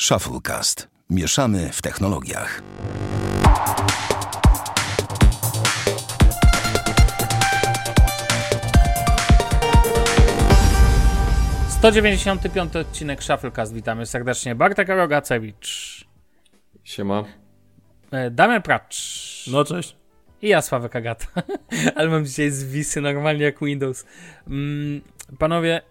Shufflecast. Mieszamy w technologiach. Dziewięćdziesiąty piąty odcinek Shufflecast. Witamy serdecznie. Bartek Rogacewicz. Siema. E, Damian Pracz. No cześć. I ja, Sławek Agata. Ale mam dzisiaj zwisy normalnie jak Windows. Mm, panowie,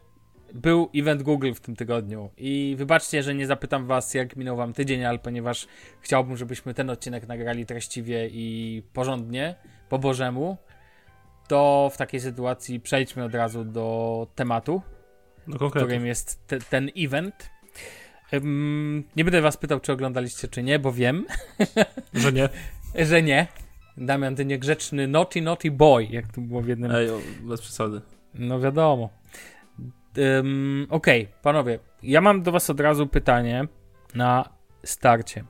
był event Google w tym tygodniu i wybaczcie, że nie zapytam was, jak minął wam tydzień, ale ponieważ chciałbym, żebyśmy ten odcinek nagrali treściwie i porządnie, po bożemu, to w takiej sytuacji przejdźmy od razu do tematu, No konkretnie. którym jest te, ten event. Ym, nie będę was pytał, czy oglądaliście, czy nie, bo wiem, Że nie. że nie. Damian, ty niegrzeczny naughty, naughty boy, jak tu było w jednym Ej, o, bez przesady. No wiadomo. Um, Okej, panowie, ja mam do was od razu pytanie na starcie.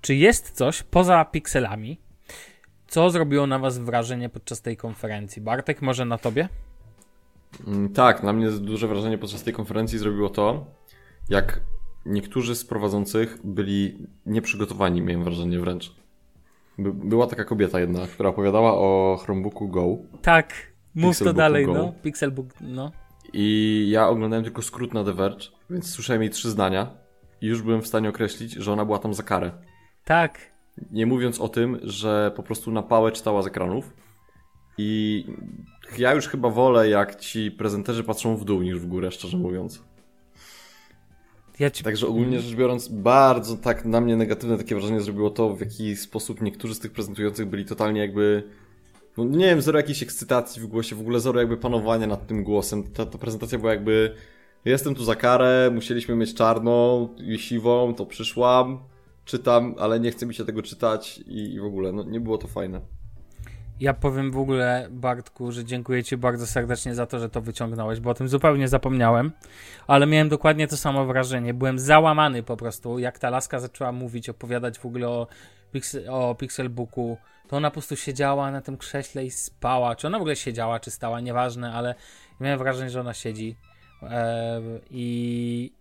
Czy jest coś poza pikselami, co zrobiło na was wrażenie podczas tej konferencji? Bartek, może na tobie? Mm, Tak, na mnie duże wrażenie podczas tej konferencji zrobiło to, jak niektórzy z prowadzących byli nieprzygotowani, miałem wrażenie wręcz. By, była taka kobieta jedna, która opowiadała o Chromebooku Go Tak, mów to Pixelbooku dalej, Go. no. Pixelbook, no. I ja oglądałem tylko skrót na The Verge, więc słyszałem jej trzy zdania i już byłem w stanie określić, że ona była tam za karę. Tak, Nie mówiąc o tym, że po prostu na pałę czytała z ekranów. I ja już chyba wolę, jak ci prezenterzy patrzą w dół niż w górę, szczerze mówiąc. ja ci... Także ogólnie rzecz biorąc, bardzo tak na mnie negatywne takie wrażenie zrobiło to, w jaki sposób niektórzy z tych prezentujących byli totalnie jakby. No nie wiem, zero jakiejś ekscytacji w głosie, w ogóle zero jakby panowania nad tym głosem. Ta, ta prezentacja była jakby. Jestem tu za karę, musieliśmy mieć czarną i siwą, to przyszłam, czytam, ale nie chce mi się tego czytać i, i w ogóle, no nie było to fajne. Ja powiem w ogóle, Bartku, że dziękuję Ci bardzo serdecznie za to, że to wyciągnąłeś, bo o tym zupełnie zapomniałem, ale miałem dokładnie to samo wrażenie. Byłem załamany po prostu, jak ta laska zaczęła mówić, opowiadać w ogóle o, o Pixelbooku. To ona po prostu siedziała na tym krześle i spała. Czy ona w ogóle siedziała, czy stała, nieważne, ale miałem wrażenie, że ona siedzi. I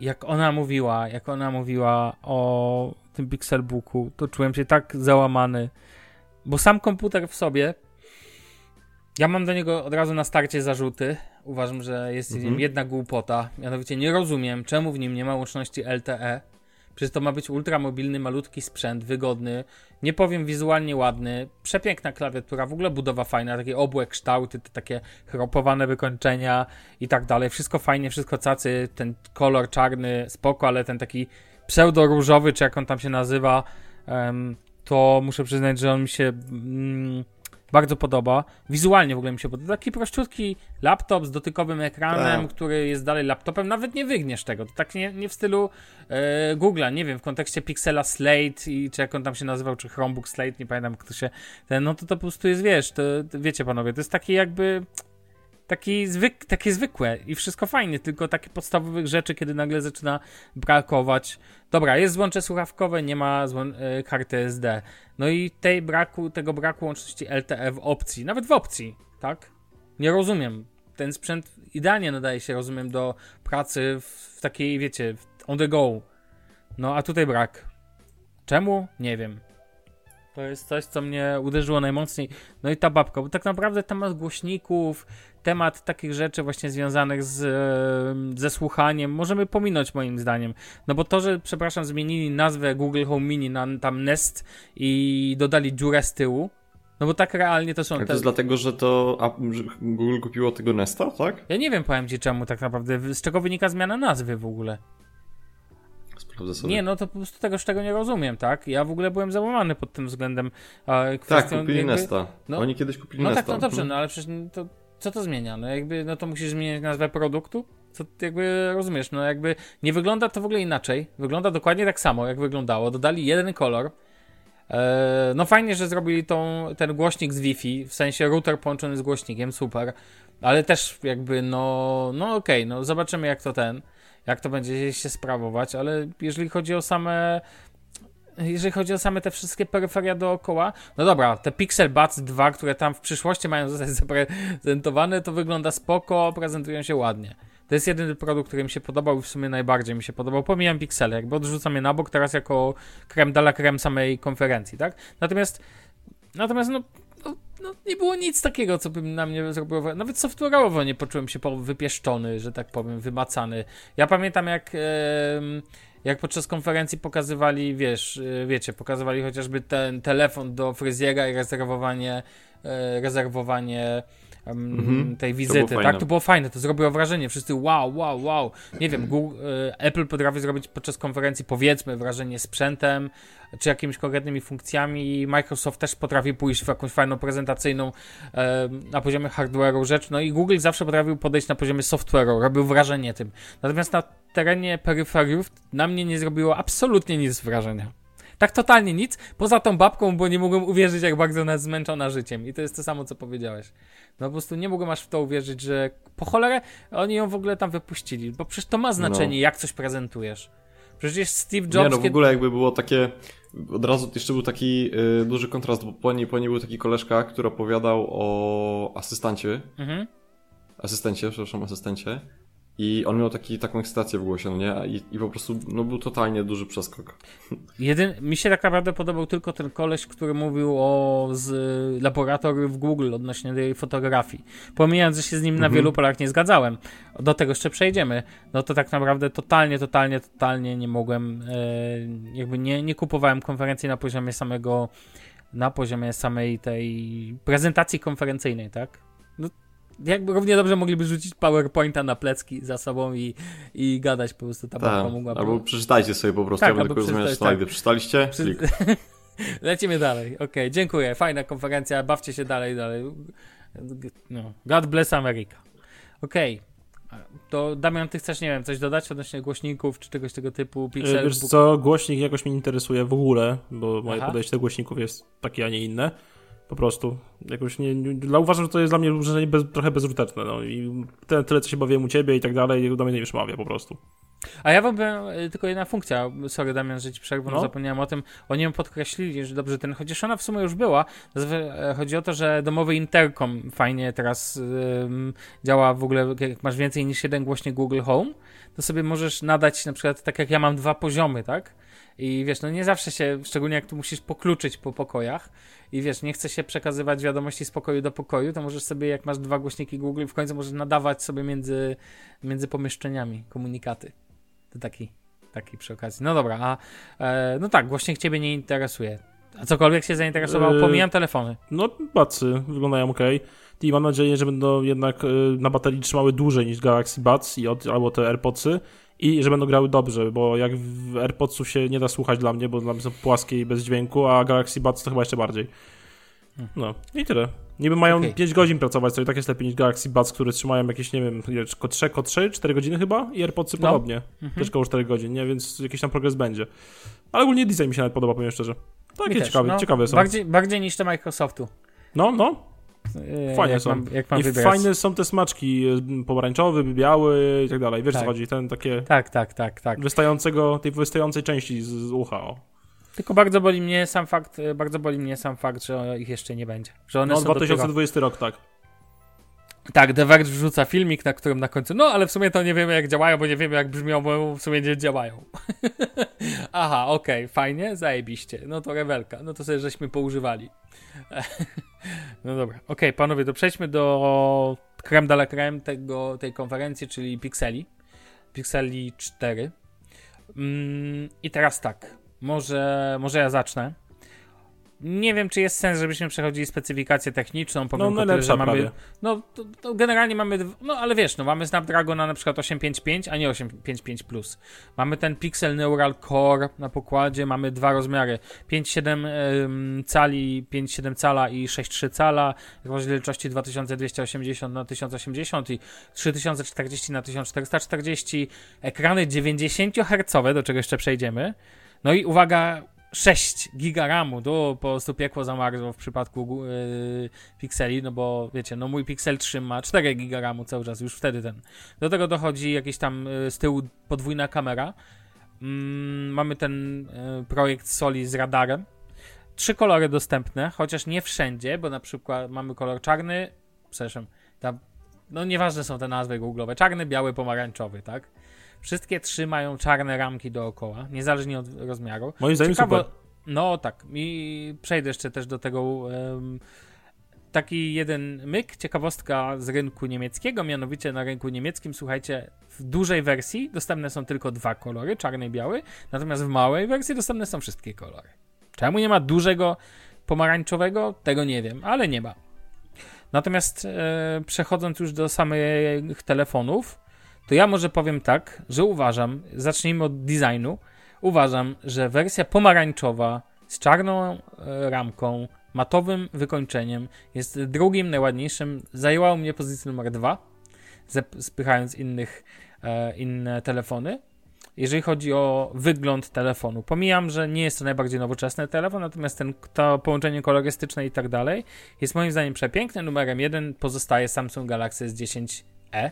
jak ona mówiła, jak ona mówiła o tym Pixelbooku, to czułem się tak załamany. Bo sam komputer w sobie, ja mam do niego od razu na starcie zarzuty. Uważam, że jest Mhm. jedna głupota. Mianowicie nie rozumiem, czemu w nim nie ma łączności LTE. Przecież to ma być ultramobilny, malutki sprzęt, wygodny. Nie powiem wizualnie ładny. Przepiękna klawiatura, w ogóle budowa fajna, takie obłe kształty, te takie chropowane wykończenia i tak dalej. Wszystko fajnie, wszystko cacy. Ten kolor czarny, spoko, ale ten taki pseudo-różowy, czy jak on tam się nazywa, to muszę przyznać, że on mi się mm, bardzo podoba. Wizualnie w ogóle mi się podoba. Taki prościutki laptop z dotykowym ekranem, Tak. który jest dalej laptopem. Nawet nie wygniesz tego. To tak nie, nie w stylu e, Google'a, nie wiem, w kontekście Pixela Slate i czy jak on tam się nazywał, czy Chromebook Slate, nie pamiętam jak to się... Ten, no to to po prostu jest, wiesz, to, to wiecie panowie, to jest taki jakby... Taki zwyk, takie zwykłe i wszystko fajnie, tylko takie podstawowych rzeczy, kiedy nagle zaczyna brakować. Dobra, jest złącze słuchawkowe, nie ma złą, e, karty SD. No i tej braku, tego braku łączności LTE w opcji, nawet w opcji, tak? Nie rozumiem. Ten sprzęt idealnie nadaje się, rozumiem, do pracy w, w takiej, wiecie, on the go. No a tutaj brak. Czemu? Nie wiem. To jest coś, co mnie uderzyło najmocniej. No i ta babka, bo tak naprawdę temat głośników, temat takich rzeczy właśnie związanych z, ze słuchaniem możemy pominąć moim zdaniem. No bo to, że, przepraszam, zmienili nazwę Google Home Mini na tam Nest i dodali dziurę z tyłu, no bo tak realnie to są Tak, te... to jest dlatego, że to Google kupiło tego Nesta, tak? Ja nie wiem, powiem ci czemu tak naprawdę, z czego wynika zmiana nazwy w ogóle. Nie, no to po prostu tego, tego nie rozumiem, tak? Ja w ogóle byłem załamany pod tym względem. E, tak, kupili jakby- Nesta. no- Oni kiedyś kupili No Nesta. tak, no dobrze, Mhm. no ale przecież to, co to zmienia? No jakby, no to musisz zmieniać nazwę produktu? Co jakby rozumiesz? No jakby nie wygląda to w ogóle inaczej. Wygląda dokładnie tak samo, jak wyglądało. Dodali jeden kolor. E, no fajnie, że zrobili tą, ten głośnik z Wi-Fi, w sensie router połączony z głośnikiem, super. Ale też jakby, no, no okej, no zobaczymy jak to ten, jak to będzie się sprawować, ale jeżeli chodzi o same jeżeli chodzi o same te wszystkie peryferia dookoła, no dobra, te Pixel Buds 2, które tam w przyszłości mają zostać zaprezentowane, to wygląda spoko, prezentują się ładnie. To jest jedyny produkt, który mi się podobał i w sumie najbardziej mi się podobał. Pomijam piksele, jakby odrzucam je na bok teraz jako krem dala krem samej konferencji, tak? Natomiast, natomiast no, no, nie było nic takiego, co by na mnie zrobiło. Nawet software'owo nie poczułem się wypieszczony, że tak powiem, wymacany. Ja pamiętam, jak. jak podczas konferencji pokazywali, wiesz, e, wiecie, pokazywali chociażby ten telefon do fryzjera i rezerwowanie, e, rezerwowanie mhm. tej wizyty, to tak? To było fajne, to zrobiło wrażenie. Wszyscy wow, wow, wow. Nie wiem, Google, e, Apple potrafi zrobić podczas konferencji, powiedzmy, wrażenie sprzętem, czy jakimiś konkretnymi funkcjami i Microsoft też potrafi pójść w jakąś fajną prezentacyjną e, na poziomie hardware'u rzecz, no i Google zawsze potrafił podejść na poziomie software'u, robił wrażenie tym. Natomiast na terenie peryferiów na mnie nie zrobiło absolutnie nic wrażenia. Tak totalnie nic, poza tą babką, bo nie mogłem uwierzyć, jak bardzo ona jest zmęczona życiem. I to jest to samo, co powiedziałeś. No po prostu nie mogłem aż w to uwierzyć, że po cholerę oni ją w ogóle tam wypuścili, bo przecież to ma znaczenie, no. jak coś prezentujesz. Przecież Steve Jobs... Nie no, w ogóle jakby było takie... Od razu jeszcze był taki y, duży kontrast, bo po niej, po niej był taki koleżka, który opowiadał o asystancie. Mhm. Asystencie, przepraszam, asystencie. I on miał taki, taką ekscytację w głosie, no nie? I, I po prostu no, był totalnie duży przeskok. Jedyn, mi się tak naprawdę podobał tylko ten koleś, który mówił o z laboratorium w Google odnośnie tej fotografii. Pomijając, że się z nim na mhm. wielu polach nie zgadzałem. Do tego jeszcze przejdziemy. No to tak naprawdę totalnie, totalnie, totalnie nie mogłem, e, jakby nie, nie kupowałem konferencji na poziomie samego, na poziomie samej tej prezentacji konferencyjnej, tak? Jakby równie dobrze mogliby rzucić PowerPointa na plecki za sobą i, i gadać po prostu ta babka mogła. Albo przeczytajcie sobie po prostu, tak, ja będę tylko rozumieć slajdy. Tak. Przeczytaliście? Przy... Lecimy dalej. Okej, okay, dziękuję. Fajna konferencja, bawcie się dalej, dalej. No. God bless America. Okej. Okay. To Damian, ty chcesz, nie wiem, coś dodać odnośnie głośników czy czegoś tego typu? Pixel, Wiesz co, głośnik jakoś mnie interesuje w ogóle, bo moje Aha. podejście do głośników jest takie, a nie inne. Po prostu. Jakoś nie, nie, uważam, że to jest dla mnie urządzenie bez, trochę bezużyteczne. No. I tyle, tyle, co się bawiłem u ciebie i tak dalej, do mnie nie przemawia po prostu. A ja wam e, tylko jedna funkcja. Sorry, Damian, że ci przerwę, no. zapomniałem o tym. Oni ją podkreślili, że dobrze ten, chociaż ona w sumie już była. E, chodzi o to, że domowy interkom fajnie teraz um, działa w ogóle, jak masz więcej niż jeden głośnik Google Home, to sobie możesz nadać na przykład, tak jak ja mam dwa poziomy, tak? I wiesz, no nie zawsze się, szczególnie jak tu musisz pokluczyć po pokojach i wiesz, nie chce się przekazywać wiadomości z pokoju do pokoju, to możesz sobie, jak masz dwa głośniki Google, w końcu możesz nadawać sobie między, między pomieszczeniami komunikaty. To taki, taki przy okazji. No dobra, a e, no tak, głośnik ciebie nie interesuje. A cokolwiek się zainteresował, yy, pomijam telefony. No, bacy wyglądają ok. I mam nadzieję, że będą jednak e, na baterii trzymały dłużej niż Galaxy Buds i od, albo te AirPodsy i że będą grały dobrze, bo jak w AirPodsu się nie da słuchać dla mnie, bo dla mnie są płaskie i bez dźwięku, a Galaxy Buds to chyba jeszcze bardziej. No i tyle. Niby mają okay. 5 godzin pracować, co i tak jest lepiej niż Galaxy Buds, które trzymają jakieś, nie wiem, ko 3, ko 3 4 godziny chyba i AirPodsy no. podobnie. Mhm. Też koło 4 godzin, nie? Więc jakiś tam progres będzie. Ale ogólnie design mi się nawet podoba, powiem szczerze. Takie ciekawe, no, ciekawe są. Bardziej, bardziej niż te Microsoftu. No, no. E, fajnie jak są. Mam, jak mam I wybrać. fajne są te smaczki, e, pomarańczowy, biały i tak dalej. Wiesz tak. co chodzi? Ten takie... Tak, tak, tak, tak. Wystającego, tej wystającej części z, z ucha, o. Tylko bardzo boli mnie sam fakt, e, bardzo boli mnie sam fakt, że ich jeszcze nie będzie. Że one no, są 2020 dopiero... rok, tak. Tak, The Verge wrzuca filmik, na którym na końcu, no ale w sumie to nie wiemy jak działają, bo nie wiemy jak brzmią, bo w sumie nie działają. Aha, okej, okay, fajnie, zajebiście. No to rewelka, no to sobie żeśmy poużywali. no dobra, okej, okay, panowie, to przejdźmy do creme de la creme tego, tej konferencji, czyli Pixeli. Pixeli 4. Mm, I teraz tak, może, może ja zacznę. Nie wiem, czy jest sens, żebyśmy przechodzili specyfikację techniczną. Powiem no, tyle, że mamy. No, to, to generalnie mamy. No, ale wiesz, no, mamy Snapdragona na przykład 855, a nie 855. Plus. Mamy ten Pixel Neural Core na pokładzie, mamy dwa rozmiary: 5,7 cali, 5,7 cala i 6,3 cala, rozdzielczości 2280 na 1080 i 3040 na 1440, ekrany 90 Hz, do czego jeszcze przejdziemy. No i uwaga, 6 giga RAMu, to po prostu piekło zamarzło w przypadku yy, Pixeli, no bo wiecie, no mój Pixel 3 ma 4 giga RAMu cały czas, już wtedy ten. Do tego dochodzi jakiś tam yy, z tyłu podwójna kamera. Yy, mamy ten yy, projekt Soli z radarem. Trzy kolory dostępne, chociaż nie wszędzie, bo na przykład mamy kolor czarny, przepraszam, no nieważne są te nazwy google'owe, czarny, biały, pomarańczowy, tak? Wszystkie trzy mają czarne ramki dookoła, niezależnie od rozmiaru. Moim zdaniem super. No tak, i przejdę jeszcze też do tego um, taki jeden myk, ciekawostka z rynku niemieckiego, mianowicie na rynku niemieckim, słuchajcie, w dużej wersji dostępne są tylko dwa kolory, czarny i biały, natomiast w małej wersji dostępne są wszystkie kolory. Czemu nie ma dużego pomarańczowego? Tego nie wiem, ale nie ma. Natomiast e, przechodząc już do samych telefonów, to ja może powiem tak, że uważam, zacznijmy od designu, uważam, że wersja pomarańczowa z czarną e, ramką, matowym wykończeniem jest drugim najładniejszym. Zajęła u mnie pozycję numer dwa, spychając innych, e, inne telefony. Jeżeli chodzi o wygląd telefonu, pomijam, że nie jest to najbardziej nowoczesny telefon, natomiast ten, to połączenie kolorystyczne i tak dalej jest moim zdaniem przepiękne. Numerem jeden pozostaje Samsung Galaxy S10e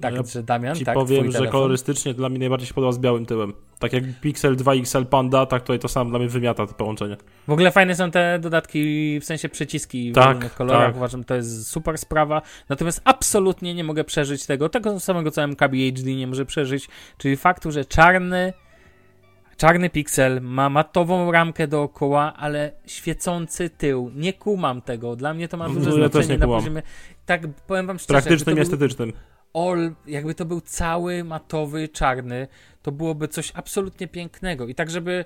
tak, ja że Damian, ci tak, powiem, że kolorystycznie dla mnie najbardziej się podoba z białym tyłem. Tak jak Pixel 2 XL Panda, tak tutaj to samo dla mnie wymiata to połączenie. W ogóle fajne są te dodatki, w sensie przyciski tak, w różnych kolorach. Tak. Uważam, to jest super sprawa. Natomiast absolutnie nie mogę przeżyć tego, tego samego co MKBHD nie może przeżyć, czyli faktu, że czarny Czarny piksel ma matową ramkę dookoła, ale świecący tył. Nie kumam tego. Dla mnie to ma duże no, ja znaczenie na poziomie. Tak powiem wam szczerze. Praktycznym i estetycznym. All, jakby to był cały matowy, czarny, to byłoby coś absolutnie pięknego. I tak, żeby,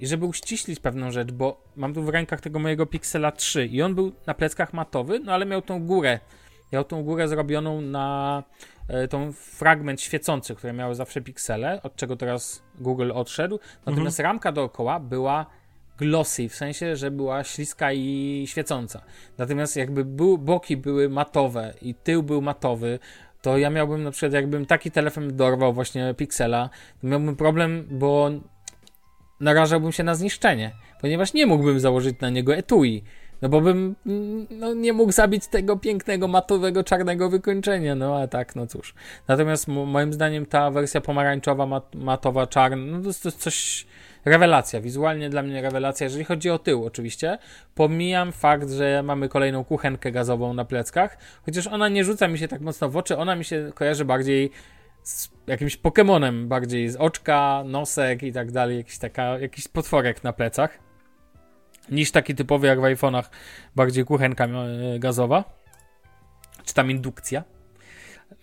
żeby uściślić pewną rzecz, bo mam tu w rękach tego mojego Pixela 3 i on był na pleckach matowy, no ale miał tą górę. Miał tą górę zrobioną na e, tą fragment świecący, które miały zawsze piksele, od czego teraz Google odszedł. Natomiast mhm. ramka dookoła była glossy, w sensie, że była śliska i świecąca. Natomiast jakby był, boki były matowe i tył był matowy, to ja miałbym na przykład, jakbym taki telefon dorwał właśnie Pixela, to miałbym problem, bo narażałbym się na zniszczenie, ponieważ nie mógłbym założyć na niego etui. No bo bym no, nie mógł zabić tego pięknego, matowego, czarnego wykończenia. No a tak, no cóż. Natomiast moim zdaniem ta wersja pomarańczowa, mat, matowa, czarna, no to jest coś rewelacja, wizualnie dla mnie rewelacja, jeżeli chodzi o tył oczywiście. Pomijam fakt, że mamy kolejną kuchenkę gazową na pleckach, chociaż ona nie rzuca mi się tak mocno w oczy, ona mi się kojarzy bardziej z jakimś Pokemonem, bardziej z oczka, nosek i tak dalej, jakiś, taka, jakiś potworek na plecach, niż taki typowy jak w iPhone'ach, bardziej kuchenka e, gazowa, czy tam indukcja.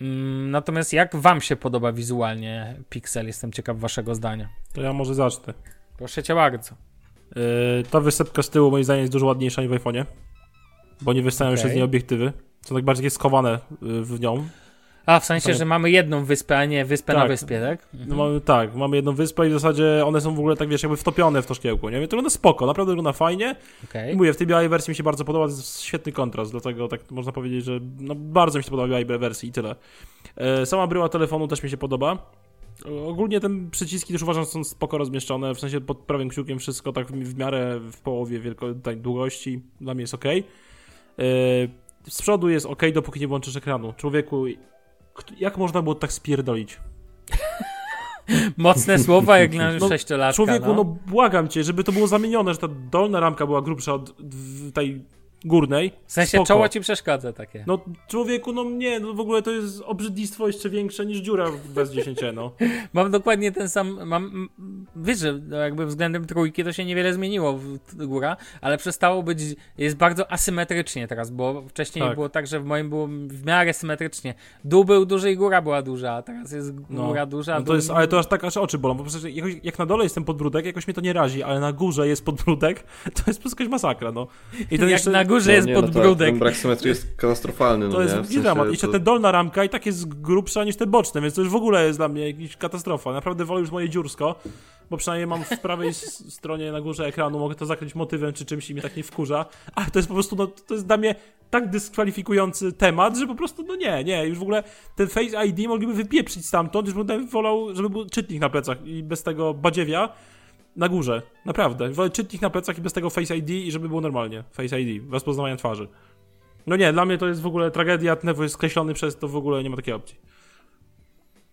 Mm, natomiast jak wam się podoba wizualnie Pixel? Jestem ciekaw waszego zdania. To ja może zacznę. Proszę cię bardzo. Yy, ta wysepka z tyłu moim zdaniem jest dużo ładniejsza niż w iPhone'ie, bo nie wystają okay. się z niej obiektywy. Są tak bardziej skowane y, w nią. A, w sensie, że mamy jedną wyspę, a nie wyspę tak. na wyspie, tak? Mhm. No, mamy, tak, mamy jedną wyspę i w zasadzie one są w ogóle tak, wiesz, jakby wtopione w to szkiełko, nie? To wygląda spoko, naprawdę wygląda fajnie. Okay. I mówię, w tej białej wersji mi się bardzo podoba, to jest świetny kontrast, dlatego tak można powiedzieć, że no, bardzo mi się podoba białej wersji i tyle. E, sama bryła telefonu też mi się podoba. Ogólnie te przyciski też uważam, że są spoko rozmieszczone, w sensie pod prawym kciukiem wszystko tak w, miarę w połowie wielko, tak, długości, dla mnie jest ok. E, z przodu jest ok, dopóki nie włączysz ekranu. Człowieku, jak można było tak spierdolić? Mocne słowa jak na no, sześciolatka. Człowieku, no. no błagam cię, żeby to było zamienione, że ta dolna ramka była grubsza od tej górnej. W sensie Spoko. czoło ci przeszkadza takie. No człowieku, no nie, no w ogóle to jest obrzydlistwo jeszcze większe niż dziura bez 10, no. mam dokładnie ten sam, mam, wiesz, że jakby względem trójki to się niewiele zmieniło w góra, ale przestało być, jest bardzo asymetrycznie teraz, bo wcześniej tak. było tak, że w moim było w miarę symetrycznie. Dół był duży i góra była duża, a teraz jest no. góra duża. No to jest, ale to aż tak aż oczy bolą, po prostu jakoś, jak na dole jest ten podbródek, jakoś mnie to nie razi, ale na górze jest podbródek, to jest po prostu masakra, no. I to jeszcze... na górze no, jest nie, podbródek. No ten brak symetrii jest katastrofalny. No to jest w sensie, dramat. Jeszcze to... ta dolna ramka i tak jest grubsza niż te boczne, więc to już w ogóle jest dla mnie jakaś katastrofa. Naprawdę wolę już moje dziursko, bo przynajmniej mam w prawej stronie na górze ekranu, mogę to zakryć motywem czy czymś i mnie tak nie wkurza. A to jest po prostu, no, to jest dla mnie tak dyskwalifikujący temat, że po prostu, no nie, nie, już w ogóle ten Face ID mogliby wypieprzyć stamtąd, już bym wolał, żeby był czytnik na plecach i bez tego badziewia na górze. Naprawdę. Wolę czytnik na plecach i bez tego Face ID i żeby było normalnie. Face ID, bez poznawania twarzy. No nie, dla mnie to jest w ogóle tragedia. Ten jest skreślony przez to w ogóle nie ma takiej opcji.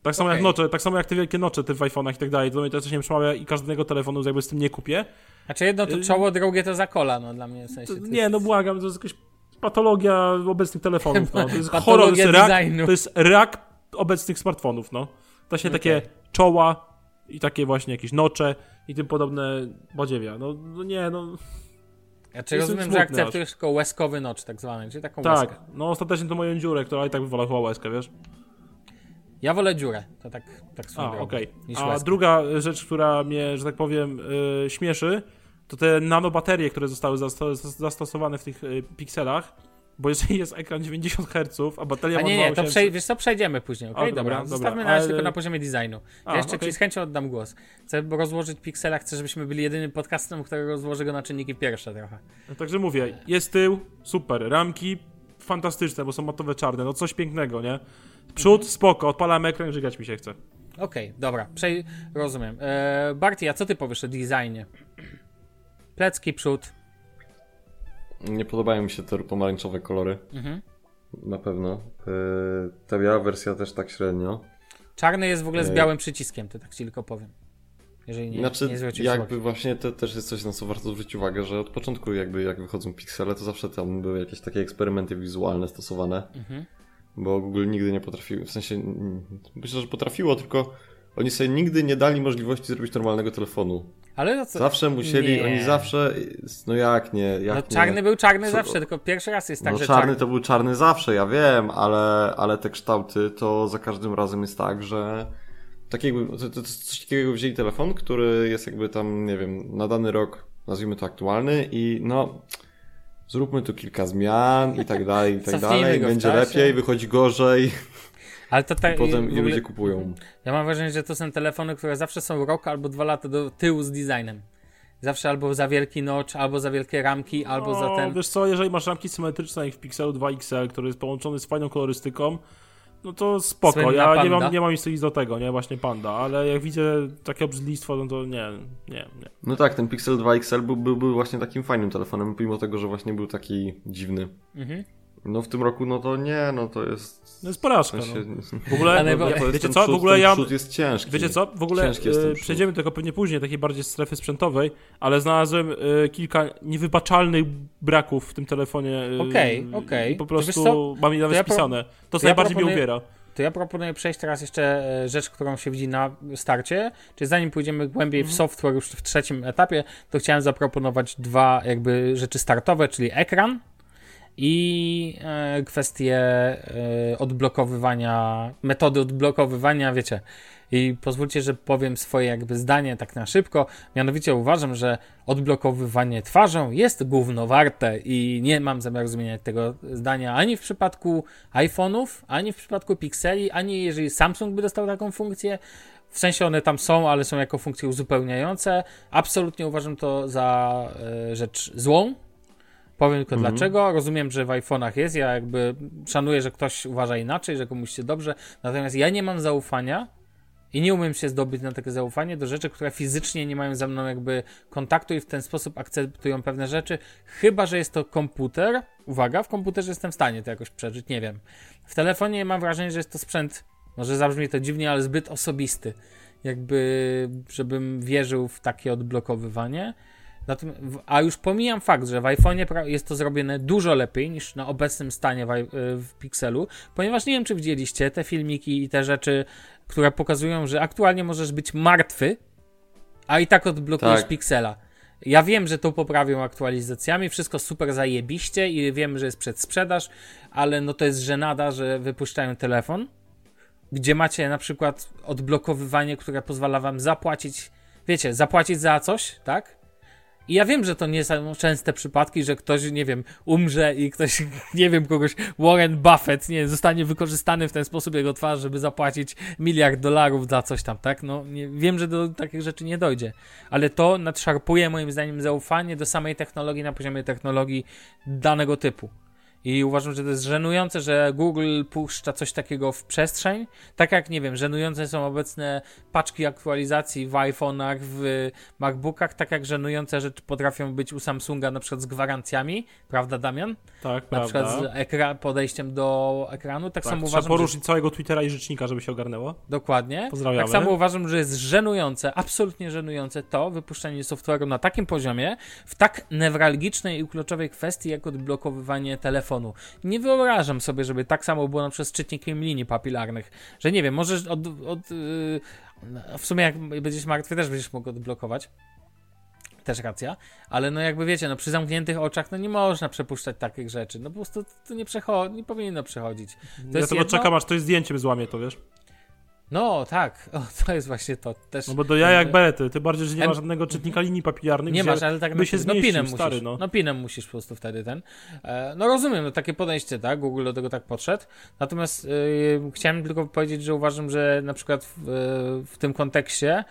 Tak samo okay. jak nocze, tak samo jak te wielkie nocze ty w iPhone'ach i tak dalej. To mnie to coś nie przemawia i każdego telefonu jakby z tym nie kupię. Znaczy jedno to y, czoło, drugie to zakola, no dla mnie w sensie. To, nie, no błagam, to jest jakoś patologia obecnych telefonów. No. To jest horror, to jest, rak, to jest rak obecnych smartfonów. No. To się takie czoła i takie właśnie jakieś nocze i tym podobne badziewia. No, no nie, no Ja czy rozumiem, że smutny akceptujesz tylko łezkowy nocz tak zwany, czyli taką tak. łezkę. No ostatecznie to moją dziurę, która i tak wywala chyba łezkę, wiesz? Ja wolę dziurę, to tak, tak swoją A, niż A łezkę. druga rzecz, która mnie, że tak powiem, yy, śmieszy, to te nanobaterie, które zostały zasto- zastosowane w tych y, pikselach, bo jeżeli jest ekran 90 Hz, a bateria A ma nie, nie, to 2000... przej- wiesz co, przejdziemy później, okej? O, dobra, dobra, dobra, zostawmy na razie ale- tylko na poziomie designu. A, Ja jeszcze okej. ci z chęcią oddam głos. Chcę rozłożyć piksela, chcę, żebyśmy byli jedynym podcastem, który rozłoży go na czynniki pierwsze trochę. No, Także mówię, jest tył, super, ramki fantastyczne, bo są matowe czarne, no coś pięknego, nie? Przód, spoko, odpalam ekran, żygać mi się chce. Okej, dobra, przej- rozumiem. Eee, Barty, a co ty powiesz o designie? Plecki, przód. Nie podobają mi się te pomarańczowe kolory. Mhm. Na pewno. Yy, ta biała wersja też tak średnio. Czarny jest w ogóle z Ej. białym przyciskiem, to tak ci tylko powiem. Jeżeli nie, znaczy, nie jakby uwagi. właśnie to też jest coś, na co warto zwrócić uwagę, że od początku jakby jak wychodzą piksele, to zawsze tam były jakieś takie eksperymenty wizualne stosowane. Mhm. Bo Google nigdy nie potrafił, w sensie myślę, że potrafiło, tylko oni sobie nigdy nie dali możliwości zrobić normalnego telefonu. Ale no co? Zawsze musieli, Nie. oni zawsze, no jak nie, jak No, nie. czarny był czarny Co- zawsze, tylko pierwszy raz jest tak, no że czarny czarny. to był czarny zawsze, ja wiem, ale, ale te kształty to za każdym razem jest tak, że tak jakby, to, to, coś takiego, wzięli telefon, który jest jakby tam, nie wiem, na dany rok, nazwijmy to aktualny i no, zróbmy tu kilka zmian i tak dalej, i tak Cofnijmy dalej, będzie lepiej, wychodzi gorzej, Ale to tak. potem i ludzie kupują. Ja mam wrażenie, że to są telefony, które zawsze są rok albo dwa lata do tyłu z designem. Zawsze albo za wielki notch, albo za wielkie ramki, albo za No, ten. Wiesz co, jeżeli masz ramki symetryczne jak w Pixelu 2 XL, który jest połączony z fajną kolorystyką, no to spoko. Słynna Ja nie panda. mam, nie mam nic do tego, nie? Właśnie panda, ale jak widzę takie obrzydlistwo, no to nie, nie, nie. No tak, ten Pixel 2 XL był, był, był właśnie takim fajnym telefonem, pomimo tego, że właśnie był taki dziwny. Mhm. No w tym roku, no to nie, no to jest... No jest porażka, w sensie, no. W ogóle, Ale no, to jest wiecie co, przód, w ogóle ja... jest ciężki. Wiecie co? W ogóle e, przejdziemy do tego pewnie później, takiej bardziej strefy sprzętowej, ale znalazłem e, kilka niewybaczalnych braków w tym telefonie. e, Okej, okej. I po To prostu mam je nawet ja pro- spisane. To, co to ja najbardziej mnie proponuję- uwiera. To ja proponuję przejść teraz jeszcze e, rzecz, którą się widzi na starcie. Czyli zanim pójdziemy głębiej w software już w trzecim etapie, to chciałem zaproponować dwa jakby rzeczy startowe, czyli ekran i e, kwestie e, odblokowywania, metody odblokowywania, wiecie. I pozwólcie, że powiem swoje jakby zdanie tak na szybko. Mianowicie uważam, że odblokowywanie twarzą jest gówno warte i nie mam zamiaru zmieniać tego zdania ani w przypadku iPhone'ów, ani w przypadku Pixeli, ani jeżeli Samsung by dostał taką funkcję. W sensie one tam są, ale są jako funkcje uzupełniające. Absolutnie uważam to za e, rzecz złą. Powiem tylko dlaczego. Rozumiem, że w iPhone'ach jest. Ja jakby szanuję, że ktoś uważa inaczej, że komuś się dobrze. Natomiast ja nie mam zaufania i nie umiem się zdobyć na takie zaufanie do rzeczy, które fizycznie nie mają ze mną jakby kontaktu i w ten sposób akceptują pewne rzeczy, chyba że jest to komputer. Uwaga, w komputerze jestem w stanie to jakoś przeżyć, nie wiem. W telefonie mam wrażenie, że jest to sprzęt, może zabrzmi to dziwnie, ale zbyt osobisty. Jakby, żebym wierzył w takie odblokowywanie. A już pomijam fakt, że w iPhone'ie jest to zrobione dużo lepiej niż na obecnym stanie w, i- w Pixelu, ponieważ nie wiem, czy widzieliście te filmiki i te rzeczy, które pokazują, że aktualnie możesz być martwy, a i tak odblokujesz Tak. Pixela. Ja wiem, że to poprawią aktualizacjami, wszystko super zajebiście i wiem, że jest przedsprzedaż, ale no to jest żenada, że wypuszczają telefon, gdzie macie na przykład odblokowywanie, które pozwala wam zapłacić, wiecie, zapłacić za coś, tak? I ja wiem, że to nie są częste przypadki, że ktoś, nie wiem, umrze i ktoś, nie wiem, kogoś, Warren Buffett, nie zostanie wykorzystany w ten sposób jego twarz, żeby zapłacić miliard dolarów za coś tam, tak? No, nie, wiem, że do takich rzeczy nie dojdzie. Ale to nadszarpuje moim zdaniem zaufanie do samej technologii na poziomie technologii danego typu. I uważam, że to jest żenujące, że Google puszcza coś takiego w przestrzeń. Tak jak, nie wiem, żenujące są obecne paczki aktualizacji w iPhone'ach, w MacBookach, tak jak żenujące rzeczy potrafią być u Samsunga na przykład z gwarancjami, prawda Damian? Tak, Na prawda. przykład z ekra- podejściem do ekranu. Tak, tak, samo uważam, że poruszyć całego Twittera i rzecznika, żeby się ogarnęło. Dokładnie. Pozdrawiamy. Tak samo uważam, że jest żenujące, absolutnie żenujące to wypuszczanie software'u na takim poziomie, w tak newralgicznej i kluczowej kwestii, jak odblokowywanie telefonu. Telefonu. Nie wyobrażam sobie, żeby tak samo było na przykład z czytnikiem linii papilarnych, że nie wiem, możesz od, od yy, w sumie jak będziesz martwy też będziesz mógł odblokować. Też racja, ale no jakby wiecie, no przy zamkniętych oczach no nie można przepuszczać takich rzeczy. No po prostu to nie przechodzi, nie powinno przechodzić. To ja tylko jedno- czekam, aż ktoś zdjęciem złamie to, wiesz? No tak, o, to jest właśnie to. Też, No bo do ja jak berety, ty bardziej, że nie ma żadnego czytnika linii papilarnych, Nie masz, ale tak by się no zmieścił, pinem stary, musisz, no. no. pinem musisz po prostu wtedy ten. E, no rozumiem, no takie podejście, tak? Google do tego tak podszedł. Natomiast e, chciałem tylko powiedzieć, że uważam, że na przykład w, e, w tym kontekście,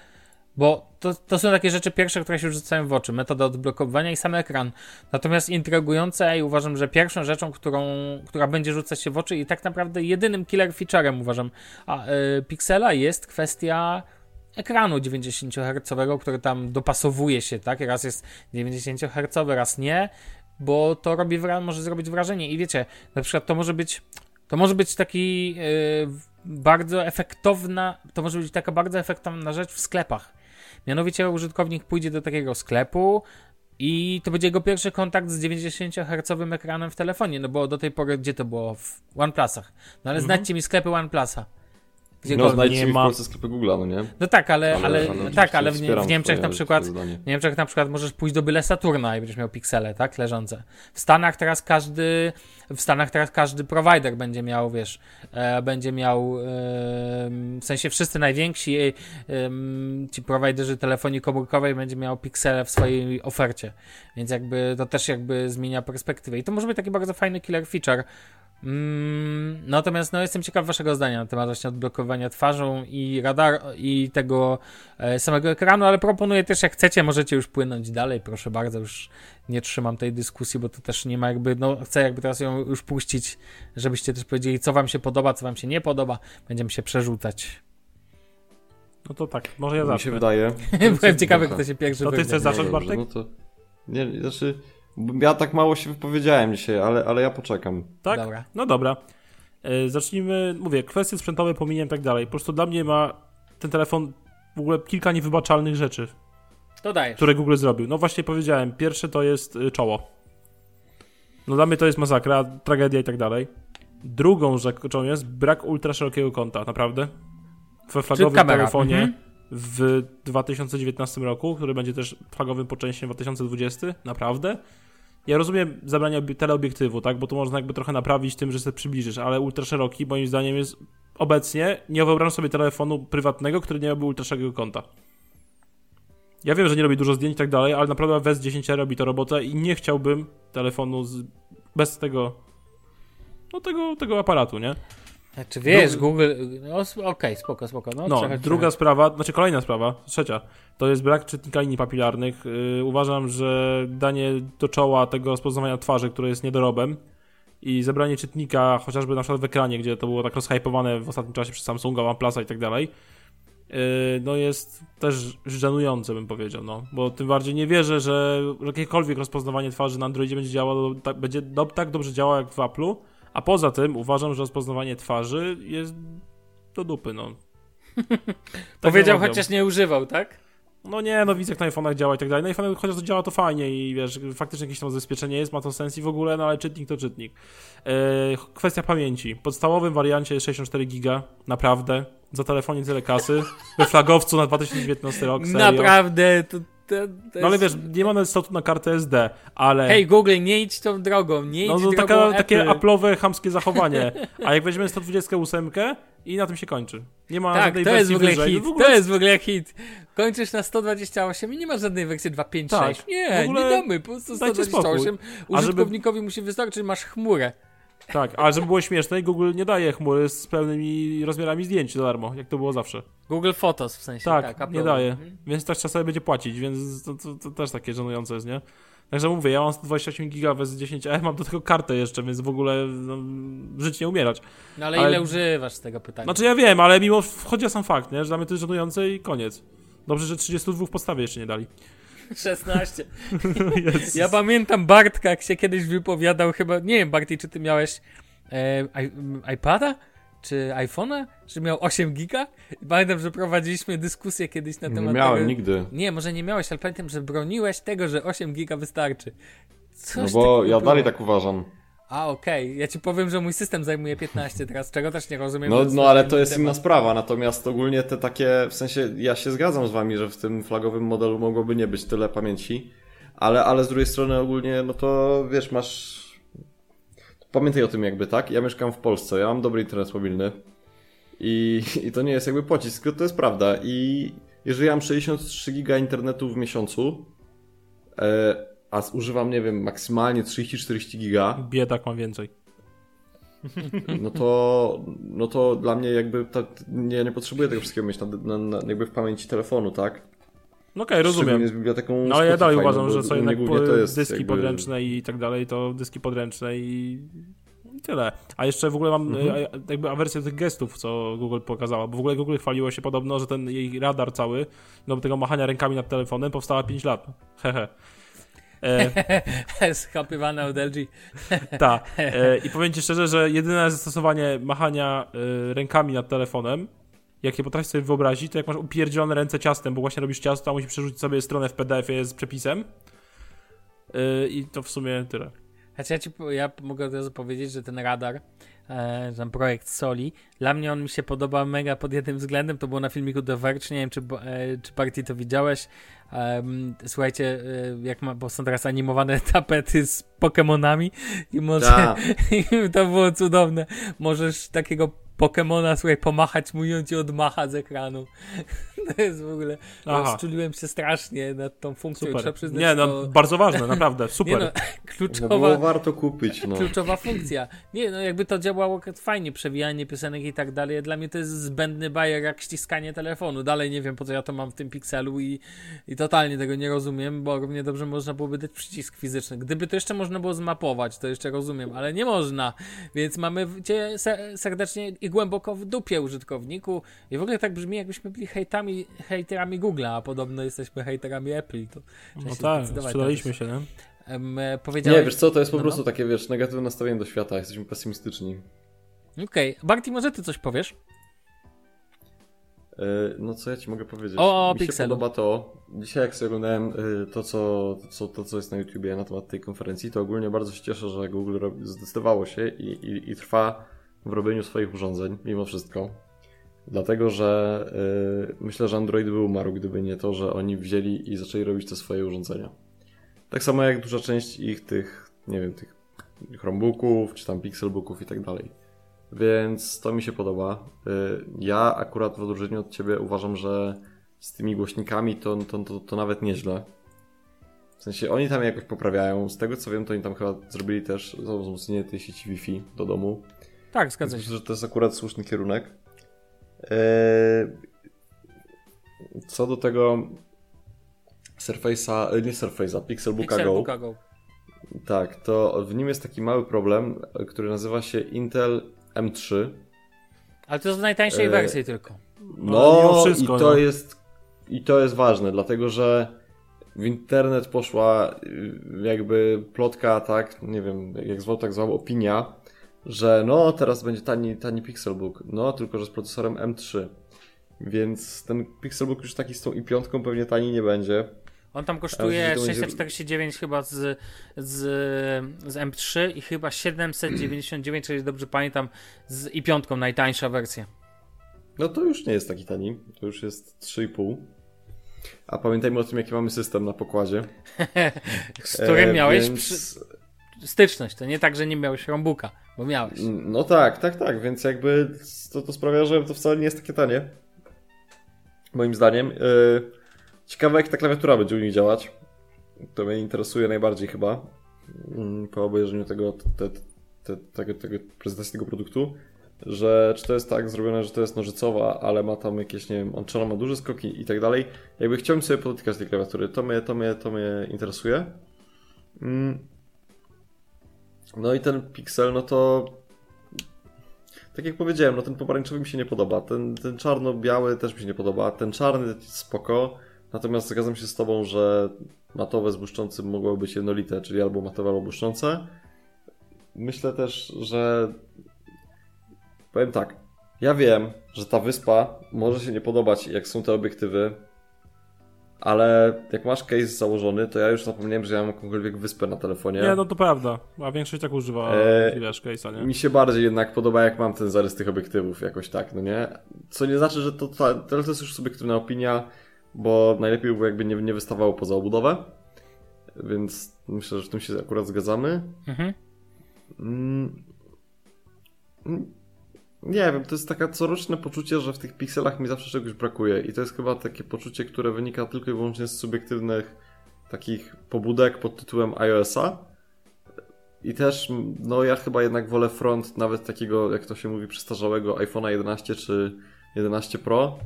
bo to, to są takie rzeczy pierwsze, które się rzucają w oczy. Metoda odblokowywania i sam ekran. Natomiast intrygujące i uważam, że pierwszą rzeczą, którą, która będzie rzucać się w oczy i tak naprawdę jedynym killer featurem uważam a, e, Pixela jest kwestia ekranu 90 Hz, który tam dopasowuje się, tak? Raz jest 90 Hz, raz nie, bo to robi może zrobić wrażenie. I wiecie, na przykład to może być to może być taki yy, bardzo efektowna, to może być taka bardzo efektowna rzecz w sklepach. Mianowicie użytkownik pójdzie do takiego sklepu i to będzie jego pierwszy kontakt z 90 Hz ekranem w telefonie, no bo do tej pory gdzie to było? W OnePlusach. No ale znajdźcie mi sklepy OnePlusa. No Gdziekolwiek. znajdźcie nie w ma- Polsce sklepy Google'a, no nie? No tak, ale, Ale- ale, ale tak, ale w, w Niemczech na przykład w Niemczech na przykład możesz pójść do byle Saturna i będziesz miał piksele, tak, leżące. W Stanach teraz każdy w Stanach teraz każdy provider będzie miał, wiesz, e, będzie miał e, w sensie wszyscy najwięksi e, ci prowajderzy telefonii komórkowej będzie miał piksele w swojej ofercie. Więc jakby to też jakby zmienia perspektywę i to może być taki bardzo fajny killer feature. Mm, natomiast no, jestem ciekaw waszego zdania na temat właśnie odblokowania twarzą i radar i tego e, samego ekranu, ale proponuję też, jak chcecie, możecie już płynąć dalej, proszę bardzo, już nie trzymam tej dyskusji, bo to też nie ma jakby, no chcę jakby teraz ją już puścić, żebyście też powiedzieli, co wam się podoba, co wam się nie podoba, będziemy się przerzucać. No to tak, może ja Mi się zacznę. wydaje... Byłem ciekawy, kto się pierwszy To ty chcesz zacząć, No Bartek? No to... Nie, znaczy... Ja tak mało się wypowiedziałem dzisiaj, ale, ale ja poczekam. Tak? Dobra. No dobra. E, zacznijmy, mówię, kwestie sprzętowe pominięłem i tak dalej. Po prostu dla mnie ma ten telefon w ogóle kilka niewybaczalnych rzeczy, To dajesz. które Google zrobił. No właśnie powiedziałem, pierwsze to jest y, czoło. No dla mnie to jest masakra, tragedia i tak dalej. Drugą rzeczą jest brak ultra szerokiego kąta, naprawdę. We flagowym telefonie Mhm. w 2019 roku, który będzie też flagowym po części w 2020, naprawdę. Ja rozumiem zabranie obi- teleobiektywu, tak, bo tu można jakby trochę naprawić tym, że sobie przybliżysz, ale ultra szeroki moim zdaniem jest obecnie, nie wyobrażam sobie telefonu prywatnego, który nie miałby ultra szerokiego kąta. Ja wiem, że nie robi dużo zdjęć i tak dalej, ale naprawdę West 10 robi to robotę i nie chciałbym telefonu z, bez tego no tego, tego aparatu, nie? Znaczy wiesz, Dru- Google, no okej, spoko, spoko. No, No, druga sprawa, znaczy kolejna sprawa, trzecia, to jest brak czytnika linii papilarnych. Yy, uważam, że danie do czoła tego rozpoznawania twarzy, które jest niedorobem i zebranie czytnika chociażby na przykład w ekranie, gdzie to było tak rozhypowane w ostatnim czasie przez Samsunga, OnePlusa i tak dalej, yy, no jest też żenujące, bym powiedział, no. Bo tym bardziej nie wierzę, że jakiekolwiek rozpoznawanie twarzy na Androidzie będzie działało, tak, będzie do, tak dobrze działało jak w Apple'u, a poza tym uważam, że rozpoznawanie twarzy jest do dupy, no. Tak Powiedział, mówię. chociaż nie używał, tak? No nie, no widzę jak na iPhone'ach działa i tak dalej. Na iPhone'ach chociaż to działa to fajnie i wiesz, faktycznie jakieś tam zabezpieczenie jest, ma to sens i w ogóle, no ale czytnik to czytnik. Eee, kwestia pamięci. W podstawowym wariancie jest 64 giga, naprawdę. Za telefonie tyle kasy. We flagowcu na 2019 rok, serio. Naprawdę, to No ale jest- wiesz, nie ma nawet slotu na kartę SD, ale... Hej Google, nie idź tą drogą, nie idź no to taka, Apple. takie Apple'owe, chamskie zachowanie. A jak weźmiemy 128 i na tym się kończy. Nie ma Tak, żadnej to jest wersji w ogóle hit, No w ogóle to jest w ogóle hit. Kończysz na 128 i nie ma żadnej wersji 256. Tak, nie, ogóle nie damy, po prostu dajcie 128. A żeby- Użytkownikowi musi wystarczyć, masz chmurę. Tak, ale żeby było śmieszne, Google nie daje chmury z pełnymi rozmiarami zdjęć za darmo, jak to było zawsze. Google Photos w sensie, Tak, tak. nie daje. Mhm. Więc też czasami będzie płacić, więc to, to, to też takie żenujące jest, nie? Także mówię, ja mam 128 giga bez 10 a mam do tego kartę jeszcze, więc w ogóle no, żyć nie umierać. No ale, Ale- ile używasz z tego pytania? Znaczy ja wiem, ale mimo chodzi o sam fakt, nie? Że dla mnie to jest żenujące i koniec. Dobrze, że 32 w podstawie jeszcze nie dali. 16. Jezus. Ja pamiętam Bartka, jak się kiedyś wypowiadał chyba, nie wiem Barty, czy ty miałeś e, i, iPada? Czy iPhone'a? Że miał 8 giga? Pamiętam, że prowadziliśmy dyskusję kiedyś na temat Nie miałem tego. nigdy. Nie, może nie miałeś, ale pamiętam, że broniłeś tego, że 8 giga wystarczy. Coś No bo ja było. dalej tak uważam. A, okej. Ja ci powiem, że mój system zajmuje 15 teraz, czego też nie rozumiem. No, no ale to jest temat. inna sprawa, natomiast ogólnie te takie, w sensie ja się zgadzam z wami, że w tym flagowym modelu mogłoby nie być tyle pamięci, ale, ale z drugiej strony ogólnie, no to wiesz, masz... Pamiętaj o tym jakby, tak? Ja mieszkam w Polsce, ja mam dobry internet mobilny i, i to nie jest jakby pocisk, to jest prawda i jeżeli ja mam 63 giga internetu w miesiącu, e, a używam, nie wiem, maksymalnie 30-40 giga, Biedak ma więcej. no to, no to dla mnie jakby ta, nie, nie potrzebuję tego wszystkiego mieć na, na, na, jakby w pamięci telefonu, tak? No okej, rozumiem. Szczególnie z biblioteką No ja dalej Spotify, uważam, no że są jednak po- to jest dyski jakby- podręczne i tak dalej, to dyski podręczne i i tyle. A jeszcze w ogóle mam Mhm. e, jakby awersję tych gestów, co Google pokazała, bo w ogóle Google chwaliło się podobno, że ten jej radar cały, no tego machania rękami nad telefonem powstała 5 lat. Hehe. E, Schapywane od LG. Ta. E, I powiem ci szczerze, że jedyne zastosowanie machania e, rękami nad telefonem, jakie potrafisz sobie wyobrazić, to jak masz upierdzielone ręce ciastem, bo właśnie robisz ciasto, a musisz przerzucić sobie stronę w PDF-ie z przepisem. I to w sumie tyle. Znaczy ja, ci, ja mogę od razu powiedzieć, że ten radar, ten projekt Soli, dla mnie on mi się podoba mega pod jednym względem, to było na filmiku The Verge, nie wiem czy, e, czy Party to widziałeś, słuchajcie, e, jak ma, bo są teraz animowane tapety z Pokemonami i może, Ta. i to było cudowne, możesz takiego Pokemona, słuchaj, pomachać mu i on ci odmacha z ekranu. To jest w ogóle, rozczuliłem się strasznie nad tą funkcją, trzeba Super. przyznać, Nie, no to... bardzo ważne, naprawdę, Nie super. no, No kluczowa, było warto kupić, no. kluczowa funkcja. Nie, no jakby to działało fajnie, przewijanie piosenek i tak dalej. Dla mnie to jest zbędny bajer jak ściskanie telefonu. Dalej nie wiem, po co ja to mam w tym pikselu i, i totalnie tego nie rozumiem, bo równie dobrze można byłoby dać przycisk fizyczny. Gdyby to jeszcze można było zmapować, to jeszcze rozumiem, ale nie można. Więc mamy cię se- serdecznie i głęboko w dupie użytkowniku i w ogóle tak brzmi, jakbyśmy byli hejtami, hejterami Google'a, a podobno jesteśmy hejterami Apple. To No się tak, sprzedaliśmy się, nie? E, powiedziałeś... Nie, wiesz co, to jest po No, prostu no. takie, wiesz, negatywne nastawienie do świata, jesteśmy pesymistyczni. Okej, Barty, może ty coś powiesz? E, No co ja ci mogę powiedzieć? O, o Mi się podoba to. Dzisiaj jak sobie oglądałem e, to co, to, co, to, co jest na YouTubie na temat tej konferencji, to ogólnie bardzo się cieszę, że Google zdecydowało się i, i, i trwa w robieniu swoich urządzeń, mimo wszystko. Dlatego, że e, myślę, że Android by umarł, gdyby nie to, że oni wzięli i zaczęli robić te swoje urządzenia. Tak samo jak duża część ich tych, nie wiem, tych Chromebooków, czy tam Pixelbooków i tak dalej. Więc to mi się podoba. Y, Ja akurat w odróżnieniu od ciebie uważam, że z tymi głośnikami to, to, to, to nawet nieźle. W sensie oni tam jakoś poprawiają. Z tego co wiem, to oni tam chyba zrobili też wzmocnienie tej sieci Wi-Fi do domu. Tak, zgadza Więc się. myślę, że to jest akurat słuszny kierunek. Eee, Co do tego Surface'a, nie Surface'a, Pixelbooka Go. Pixelbooka Go. Tak, to w nim jest taki mały problem, który nazywa się Intel M3. Ale to z najtańszej E, wersji tylko. No, mimo wszystko, i to no. jest i to jest ważne, dlatego że w internet poszła y, jakby plotka, tak, nie wiem, jak zwał, tak zwał, opinia, że no, teraz będzie tani, tani Pixelbook, no, tylko że z procesorem M3. Więc ten Pixelbook już taki z tą i piątką pewnie tani nie będzie. On tam kosztuje to będzie- 649 chyba z, z, z M3 i chyba 799, jeżeli dobrze pamiętam, z i piątką najtańsza wersja. No to już nie jest taki tani, to już jest 3,5. A pamiętajmy o tym, jaki mamy system na pokładzie. Z którym E, miałeś więc- przy, styczność. To nie tak, że nie miałeś Chromebooka, bo miałeś. No tak, tak, tak, więc jakby to, to sprawia, że to wcale nie jest takie tanie. Moim zdaniem. Yy, ciekawe, jak ta klawiatura będzie u nich działać. To mnie interesuje najbardziej chyba. mm, Po obejrzeniu tego, te, te, tego, tego prezentacji tego produktu. Że czy to jest tak zrobione, że to jest nożycowa, ale ma tam jakieś, nie wiem, on czy ona ma duże skoki i tak dalej. Jakby chciałbym sobie podotykać tej klawiatury, to mnie, to mnie, to mnie interesuje. Mm. No i ten Pixel, no to tak jak powiedziałem, no ten pomarańczowy mi się nie podoba. Ten, ten czarno-biały też mi się nie podoba. Ten czarny spoko. Natomiast zgadzam się z tobą, że matowe z błyszczącym mogłoby być jednolite, czyli albo matowe, albo błyszczące. Myślę też, że powiem tak. Ja wiem, że ta wyspa może się nie podobać, jak są te obiektywy, ale jak masz case założony, to ja już zapomniałem, że ja mam jakąkolwiek wyspę na telefonie. Nie, no to prawda, a większość tak używa Eee, wiesz, case'a, nie? Mi się bardziej jednak podoba, jak mam ten zarys tych obiektywów, jakoś tak, no nie? Co nie znaczy, że to, to, to jest już subiektywna opinia, bo najlepiej by było, jakby nie, nie wystawało poza obudowę, więc myślę, że w tym się akurat zgadzamy. Mhm. Mm. Nie wiem, to jest taka coroczne poczucie, że w tych pikselach mi zawsze czegoś brakuje i to jest chyba takie poczucie, które wynika tylko i wyłącznie z subiektywnych takich pobudek pod tytułem iOS-a. I też, no ja chyba jednak wolę front nawet takiego, jak to się mówi, przestarzałego iPhone'a 11 czy 11 Pro,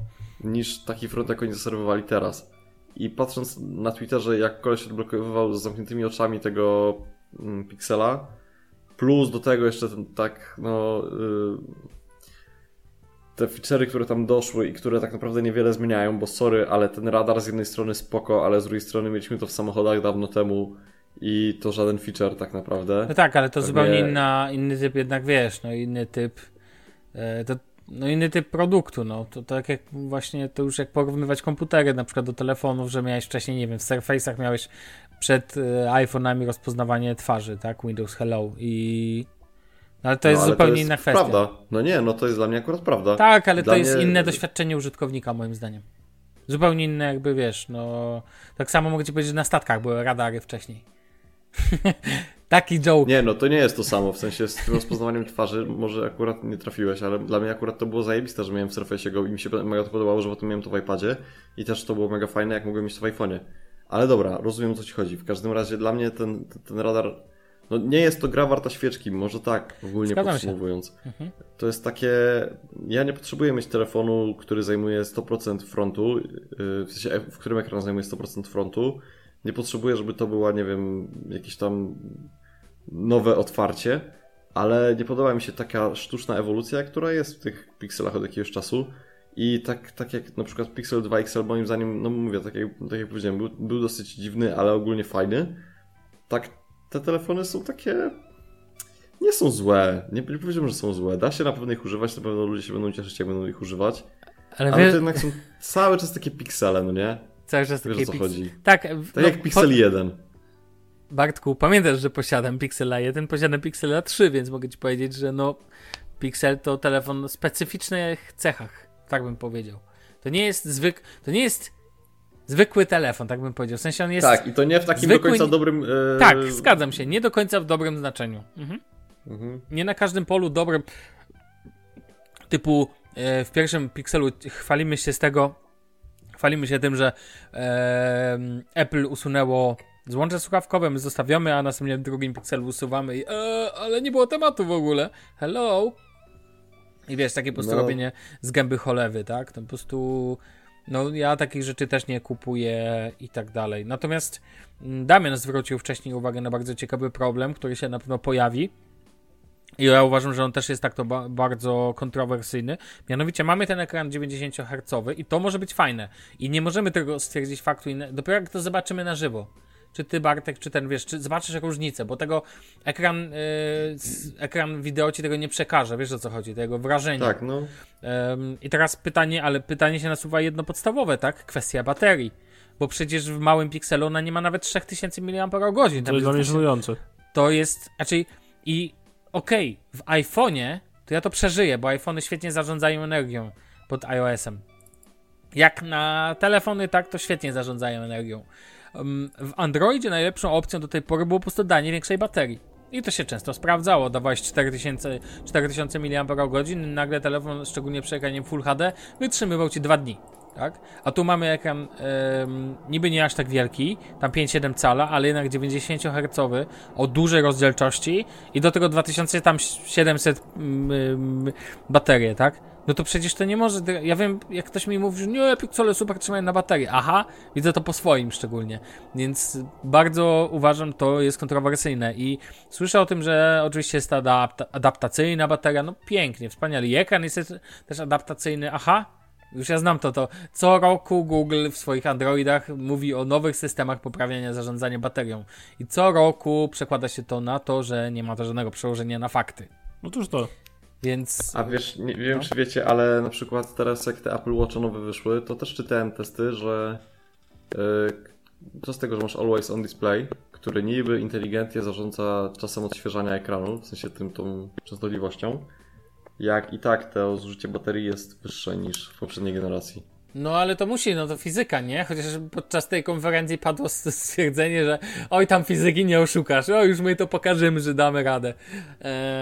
niż taki front, jak oni zaserwowali teraz. I patrząc na Twitterze, jak koleś odblokowywał z zamkniętymi oczami tego mm, Pixela, plus do tego jeszcze ten tak, no... Te feature'y, które tam doszły i które tak naprawdę niewiele zmieniają, bo sorry, ale ten radar z jednej strony spoko, ale z drugiej strony mieliśmy to w samochodach dawno temu i to żaden feature tak naprawdę. No tak, ale to Pewnie... zupełnie inna, inny typ jednak, wiesz, no inny typ e, to, no inny typ produktu, no to tak jak właśnie to już jak porównywać komputery na przykład do telefonów, że miałeś wcześniej, nie wiem, w Surface'ach miałeś przed e, iPhone'ami rozpoznawanie twarzy, tak, Windows Hello i ale to no, jest ale zupełnie to jest inna kwestia. Prawda. No nie, no to jest dla mnie akurat prawda. Tak, ale dla to jest mnie... inne doświadczenie użytkownika, moim zdaniem. Zupełnie inne, jakby wiesz, no. Tak samo mogę ci powiedzieć, że na statkach były radary wcześniej. Taki joke. Nie, no to nie jest to samo, w sensie z rozpoznawaniem twarzy może akurat nie trafiłeś, ale dla mnie akurat to było zajebiste, że miałem w Surface go i mi się mega to podobało, że potem miałem to w iPadzie i też to było mega fajne, jak mogłem mieć to w iPhone'ie. Ale dobra, rozumiem o co ci chodzi. W każdym razie dla mnie ten, ten radar no nie jest to gra warta świeczki, może tak, ogólnie Zgadzam podsumowując. Mhm. To jest takie. Ja nie potrzebuję mieć telefonu, który zajmuje 100% frontu, y, w sensie, w którym ekran zajmuje 100% frontu. Nie potrzebuję, żeby to była, nie wiem, jakieś tam nowe otwarcie, ale nie podoba mi się taka sztuczna ewolucja, która jest w tych pikselach od jakiegoś czasu. I tak, tak jak na przykład Pixel 2 XL, moim zdaniem, no mówię, tak jak, tak jak powiedziałem, był, był dosyć dziwny, ale ogólnie fajny. Tak te telefony są takie. Nie są złe. Nie, nie powiedziałbym, że są złe. Da się na pewno ich używać, na pewno ludzie się będą cieszyć, jak będą ich używać. Ale, ale wie... to jednak są cały czas takie piksele, no nie? Cały czas Wiesz, takie piksele. Tak, tak no, jak Pixel po... 1. Bartku, pamiętasz, że posiadam Pixela 1, posiadam Pixela 3, więc mogę ci powiedzieć, że no Pixel to telefon o specyficznych cechach, tak bym powiedział. To nie jest zwyk, to nie jest zwykły telefon, tak bym powiedział. W sensie on jest. Tak, i to nie w takim zwykły... do końca dobrym. Yy... Tak, zgadzam się. Nie do końca w dobrym znaczeniu. Mhm. Mhm. Nie na każdym polu dobrym. Typu yy, w pierwszym pikselu chwalimy się z tego. Chwalimy się tym, że yy, Apple usunęło złącze słuchawkowe, my zostawiamy, a następnie w drugim pikselu usuwamy i e, ale nie było tematu w ogóle. Hello. I wiesz, takie po prostu no. robienie z gęby cholewy, tak? To po prostu no, ja takich rzeczy też nie kupuję i tak dalej. Natomiast mm, Damian zwrócił wcześniej uwagę na bardzo ciekawy problem, który się na pewno pojawi. I ja uważam, że on też jest tak to ba bardzo kontrowersyjny. Mianowicie mamy ten ekran 90 Hz i to może być fajne. I nie możemy tego stwierdzić faktu. Dopiero jak to zobaczymy na żywo czy ty Bartek, czy ten, wiesz, czy zobaczysz różnicę, bo tego ekran, yy, ekran wideo ci tego nie przekaże, wiesz o co chodzi, tego wrażenia. Tak, no. Yy, I teraz pytanie, ale pytanie się nasuwa jedno podstawowe, tak? Kwestia baterii. Bo przecież w małym pikselu ona nie ma nawet 3000 mAh. To jest dla mnie żenujące. To jest, znaczy, i okej, okay, w iPhone'ie to ja to przeżyję, bo iPhony świetnie zarządzają energią pod iOS-em. Jak na telefony, tak, to świetnie zarządzają energią w Androidzie najlepszą opcją do tej pory było po prostu danie większej baterii. I to się często sprawdzało. Dawałeś 4000, 4000 mAh, nagle telefon, szczególnie przy ekranie Full HD, wytrzymywał ci 2 dni. Tak? A tu mamy ekran ym, niby nie aż tak wielki, tam 5,7 cala, ale jednak 90 Hz o dużej rozdzielczości i do tego 2700 ym, baterie, tak? No to przecież to nie może. Ja wiem, jak ktoś mi mówi, że nie, piksele super trzymają na baterii. Aha, widzę to po swoim szczególnie. Więc bardzo uważam, to jest kontrowersyjne. I słyszę o tym, że oczywiście jest ta adapta adaptacyjna bateria. No pięknie, wspaniale. I ekran jest też adaptacyjny. Aha, już ja znam to, to co roku Google w swoich Androidach mówi o nowych systemach poprawiania zarządzania baterią. I co roku przekłada się to na to, że nie ma to żadnego przełożenia na fakty. No cóż to. Więc... A wiesz, nie wiem no. czy wiecie, ale na przykład teraz jak te Apple Watch nowe wyszły, to też czytałem testy, że co z tego, że masz Always on Display, który niby inteligentnie zarządza czasem odświeżania ekranu, w sensie tym tą częstotliwością, jak i tak to zużycie baterii jest wyższe niż w poprzedniej generacji. No ale to musi, no to fizyka, nie? Chociaż podczas tej konferencji padło stwierdzenie, że oj tam fizyki nie oszukasz, o już my to pokażemy, że damy radę.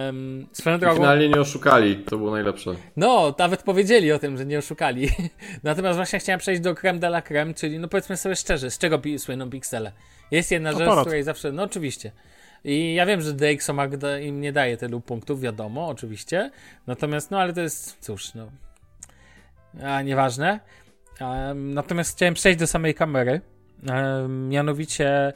Um, drogą... Finalnie nie oszukali, to było najlepsze. No, nawet powiedzieli o tym, że nie oszukali. Natomiast właśnie chciałem przejść do creme de la creme, czyli no powiedzmy sobie szczerze, z czego słyną piksele? Jest jedna rzecz, z której zawsze, no oczywiście. I ja wiem, że DxOMark im nie daje tylu punktów, wiadomo, oczywiście. Natomiast, no ale to jest, cóż, no a nieważne. Natomiast chciałem przejść do samej kamery. Mianowicie.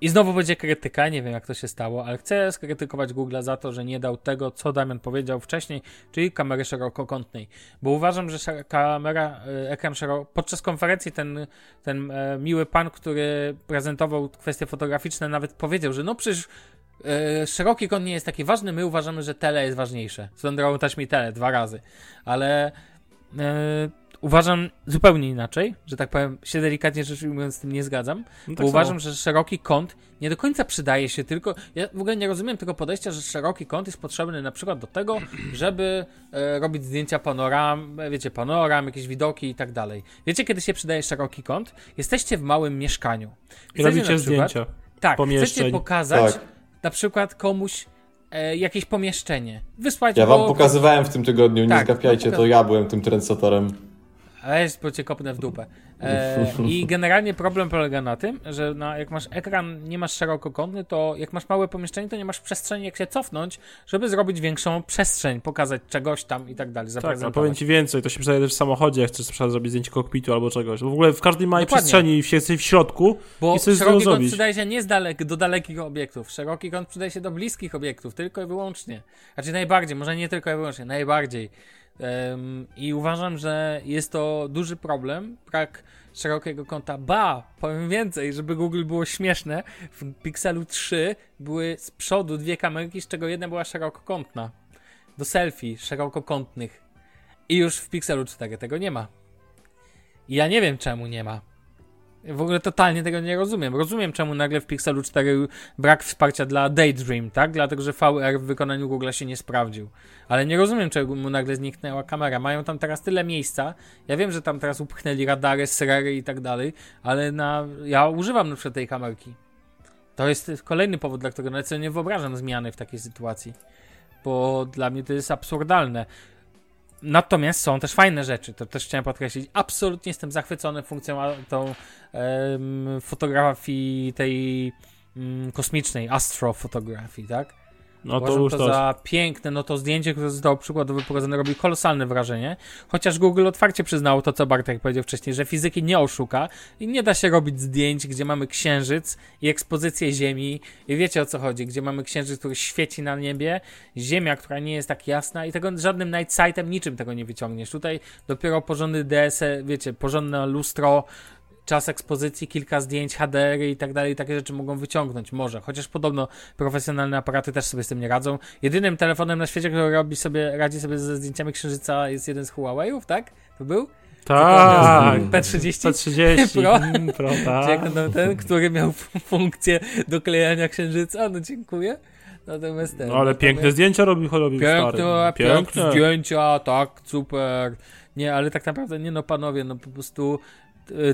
I znowu będzie krytyka, nie wiem jak to się stało, ale chcę skrytykować Google za to, że nie dał tego, co Damian powiedział wcześniej, czyli kamery szerokokątnej. Bo uważam, że kamera, e, ekran szeroko... Podczas konferencji ten, ten e, miły pan, który prezentował kwestie fotograficzne, nawet powiedział, że no przecież e, szeroki kąt nie jest taki ważny, my uważamy, że tele jest ważniejsze. Swoją też mi tele dwa razy, ale uważam zupełnie inaczej, że tak powiem, się delikatnie rzecz ujmując z tym nie zgadzam, no tak bo uważam, że szeroki kąt nie do końca przydaje się tylko, ja w ogóle nie rozumiem tego podejścia, że szeroki kąt jest potrzebny na przykład do tego, żeby e, robić zdjęcia panoram, wiecie, panoram, jakieś widoki i tak dalej. Wiecie, kiedy się przydaje szeroki kąt? Jesteście w małym mieszkaniu. Chcecie I robicie przykład, zdjęcia. Tak, chcecie pokazać tak. na przykład komuś e, jakieś pomieszczenie. Wysłać Ja wam pokazywałem w tym tygodniu, nie tak, zgapiajcie, no, to ja byłem tym trendsetorem. Weź, bo cię kopnę w dupę. E, I generalnie problem polega na tym, że na, jak masz ekran, nie masz szerokokątny, to jak masz małe pomieszczenie, to nie masz przestrzeni, jak się cofnąć, żeby zrobić większą przestrzeń, pokazać czegoś tam i tak dalej. Tak, a powiem ci więcej, to się przydaje też w samochodzie, jak chcesz zrobić zdjęcie kokpitu albo czegoś. W ogóle w każdej małej Dokładnie. przestrzeni jesteś w środku Bo i chcesz szeroki kąt przydaje się nie z dalek, do dalekich obiektów. Szeroki kąt przydaje się do bliskich obiektów, tylko i wyłącznie. Znaczy najbardziej, może nie tylko i wyłącznie, najbardziej. I uważam, że jest to duży problem, brak szerokiego kąta. Ba, powiem więcej, żeby Google było śmieszne, w Pixelu 3 były z przodu dwie kamerki, z czego jedna była szerokokątna. Do selfie szerokokątnych. I już w Pixelu 4 tego nie ma. I ja nie wiem czemu nie ma. W ogóle totalnie tego nie rozumiem. Rozumiem, czemu nagle w Pixelu 4 brak wsparcia dla Daydream, tak? Dlatego, że VR w wykonaniu Google się nie sprawdził. Ale nie rozumiem, czemu nagle zniknęła kamera. Mają tam teraz tyle miejsca. Ja wiem, że tam teraz upchnęli radary, serery i tak dalej, ale na... ja używam na przykład tej kamerki. To jest kolejny powód, dla którego nawet sobie nie wyobrażam zmiany w takiej sytuacji. Bo dla mnie to jest absurdalne. Natomiast są też fajne rzeczy, to też chciałem podkreślić. Absolutnie jestem zachwycony funkcją tą um, fotografii tej um, kosmicznej, astrofotografii, tak? No to już to, to za piękne, no to zdjęcie, które zostało przykładowo wyprowadzone, robi kolosalne wrażenie. Chociaż Google otwarcie przyznało to, co Bartek powiedział wcześniej, że fizyki nie oszuka i nie da się robić zdjęć, gdzie mamy księżyc i ekspozycję Ziemi i wiecie o co chodzi, gdzie mamy księżyc, który świeci na niebie, Ziemia, która nie jest tak jasna i tego żadnym night sightem niczym tego nie wyciągniesz. Tutaj dopiero porządny DS, wiecie, porządne lustro, czas ekspozycji, kilka zdjęć, HDR i tak dalej, takie rzeczy mogą wyciągnąć, może. Chociaż podobno profesjonalne aparaty też sobie z tym nie radzą. Jedynym telefonem na świecie, który robi sobie, radzi sobie ze zdjęciami księżyca jest jeden z Huawei'ów, tak? To był? Tak, P30, P30 Pro, mm, Pro tak. ten, który miał funkcję doklejania księżyca, no dziękuję. Natomiast ten, no, ale piękne zdjęcia robi, robił piękne, stary. Piękne. piękne zdjęcia, tak, super. Nie, ale tak naprawdę, nie no panowie, no po prostu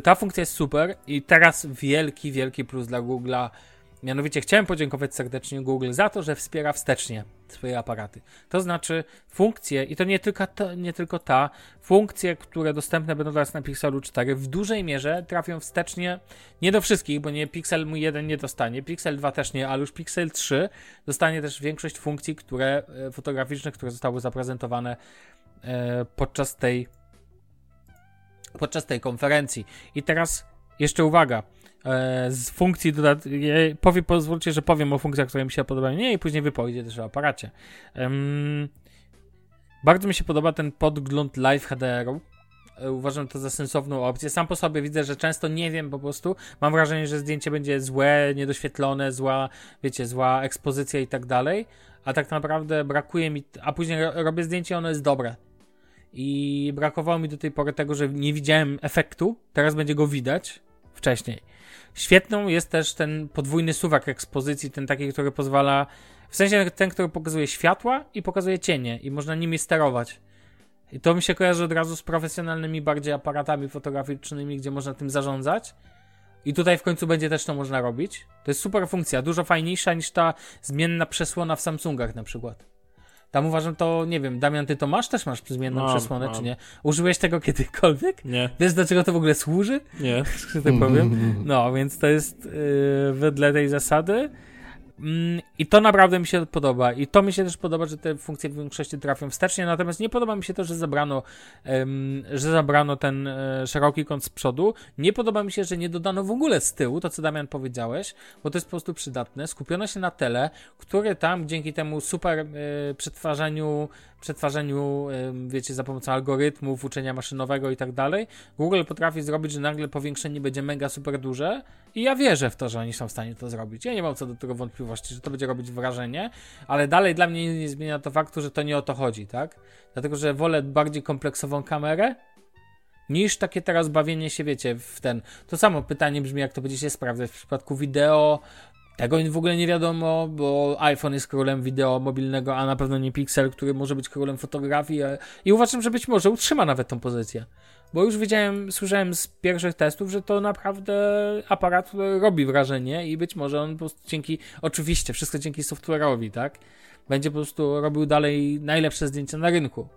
ta funkcja jest super i teraz wielki, wielki plus dla Google'a. Mianowicie chciałem podziękować serdecznie Google za to, że wspiera wstecznie swoje aparaty. To znaczy funkcje, i to nie tylko, ta, nie tylko ta, funkcje, które dostępne będą teraz na Pixelu 4 w dużej mierze trafią wstecznie, nie do wszystkich, bo nie Pixel 1 nie dostanie, Pixel 2 też nie, ale już Pixel 3 dostanie też większość funkcji, które e, fotograficznych, które zostały zaprezentowane e, podczas tej podczas tej konferencji. I teraz jeszcze uwaga. E, z funkcji dodatkowej, powie, pozwólcie, że powiem o funkcjach, które mi się podobają, nie, i później wypowiedzie też o aparacie. Um, bardzo mi się podoba ten podgląd live HDR-u. E, uważam to za sensowną opcję. Sam po sobie widzę, że często nie wiem po prostu. Mam wrażenie, że zdjęcie będzie złe, niedoświetlone, zła, wiecie, zła ekspozycja i tak dalej. A tak naprawdę brakuje mi. A później robię zdjęcie, ono jest dobre. I brakowało mi do tej pory tego, że nie widziałem efektu. Teraz będzie go widać wcześniej. Świetną jest też ten podwójny suwak ekspozycji, ten taki, który pozwala, w sensie ten, który pokazuje światła i pokazuje cienie i można nimi sterować. I to mi się kojarzy od razu z profesjonalnymi bardziej aparatami fotograficznymi, gdzie można tym zarządzać. I tutaj w końcu będzie też to można robić. To jest super funkcja, dużo fajniejsza niż ta zmienna przesłona w Samsungach na przykład. Tam uważam to, nie wiem, Damian, ty to masz? Też masz zmienną Mam, przesłonę, mam. czy nie? Użyłeś tego kiedykolwiek? Nie, Wiesz, do czego to w ogóle służy? nie. że tak powiem. No, więc to jest yy, wedle tej zasady. Mm, I to naprawdę mi się podoba. I to mi się też podoba, że te funkcje w większości trafią wstecznie. Natomiast nie podoba mi się to, że zabrano, że zabrano ten e, szeroki kąt z przodu. Nie podoba mi się, że nie dodano w ogóle z tyłu, to co Damian powiedziałeś, bo to jest po prostu przydatne. Skupiono się na tele, który tam dzięki temu super e, przetwarzaniu, przetwarzaniu, wiecie, za pomocą algorytmów, uczenia maszynowego i tak dalej, Google potrafi zrobić, że nagle powiększenie będzie mega super duże i ja wierzę w to, że oni są w stanie to zrobić. Ja nie mam co do tego wątpliwości, że to będzie robić wrażenie, ale dalej dla mnie nie zmienia to faktu, że to nie o to chodzi, tak? Dlatego, że wolę bardziej kompleksową kamerę niż takie teraz bawienie się, wiecie, w ten. To samo pytanie brzmi, jak to będzie się sprawdzać w przypadku wideo. Tego w ogóle nie wiadomo, bo iPhone jest królem wideo mobilnego, a na pewno nie Pixel, który może być królem fotografii. e, I uważam, że być może utrzyma nawet tą pozycję. Bo już wiedziałem, słyszałem z pierwszych testów, że to naprawdę aparat robi wrażenie i być może on po prostu dzięki, oczywiście, wszystko dzięki software'owi, tak? Będzie po prostu robił dalej najlepsze zdjęcia na rynku.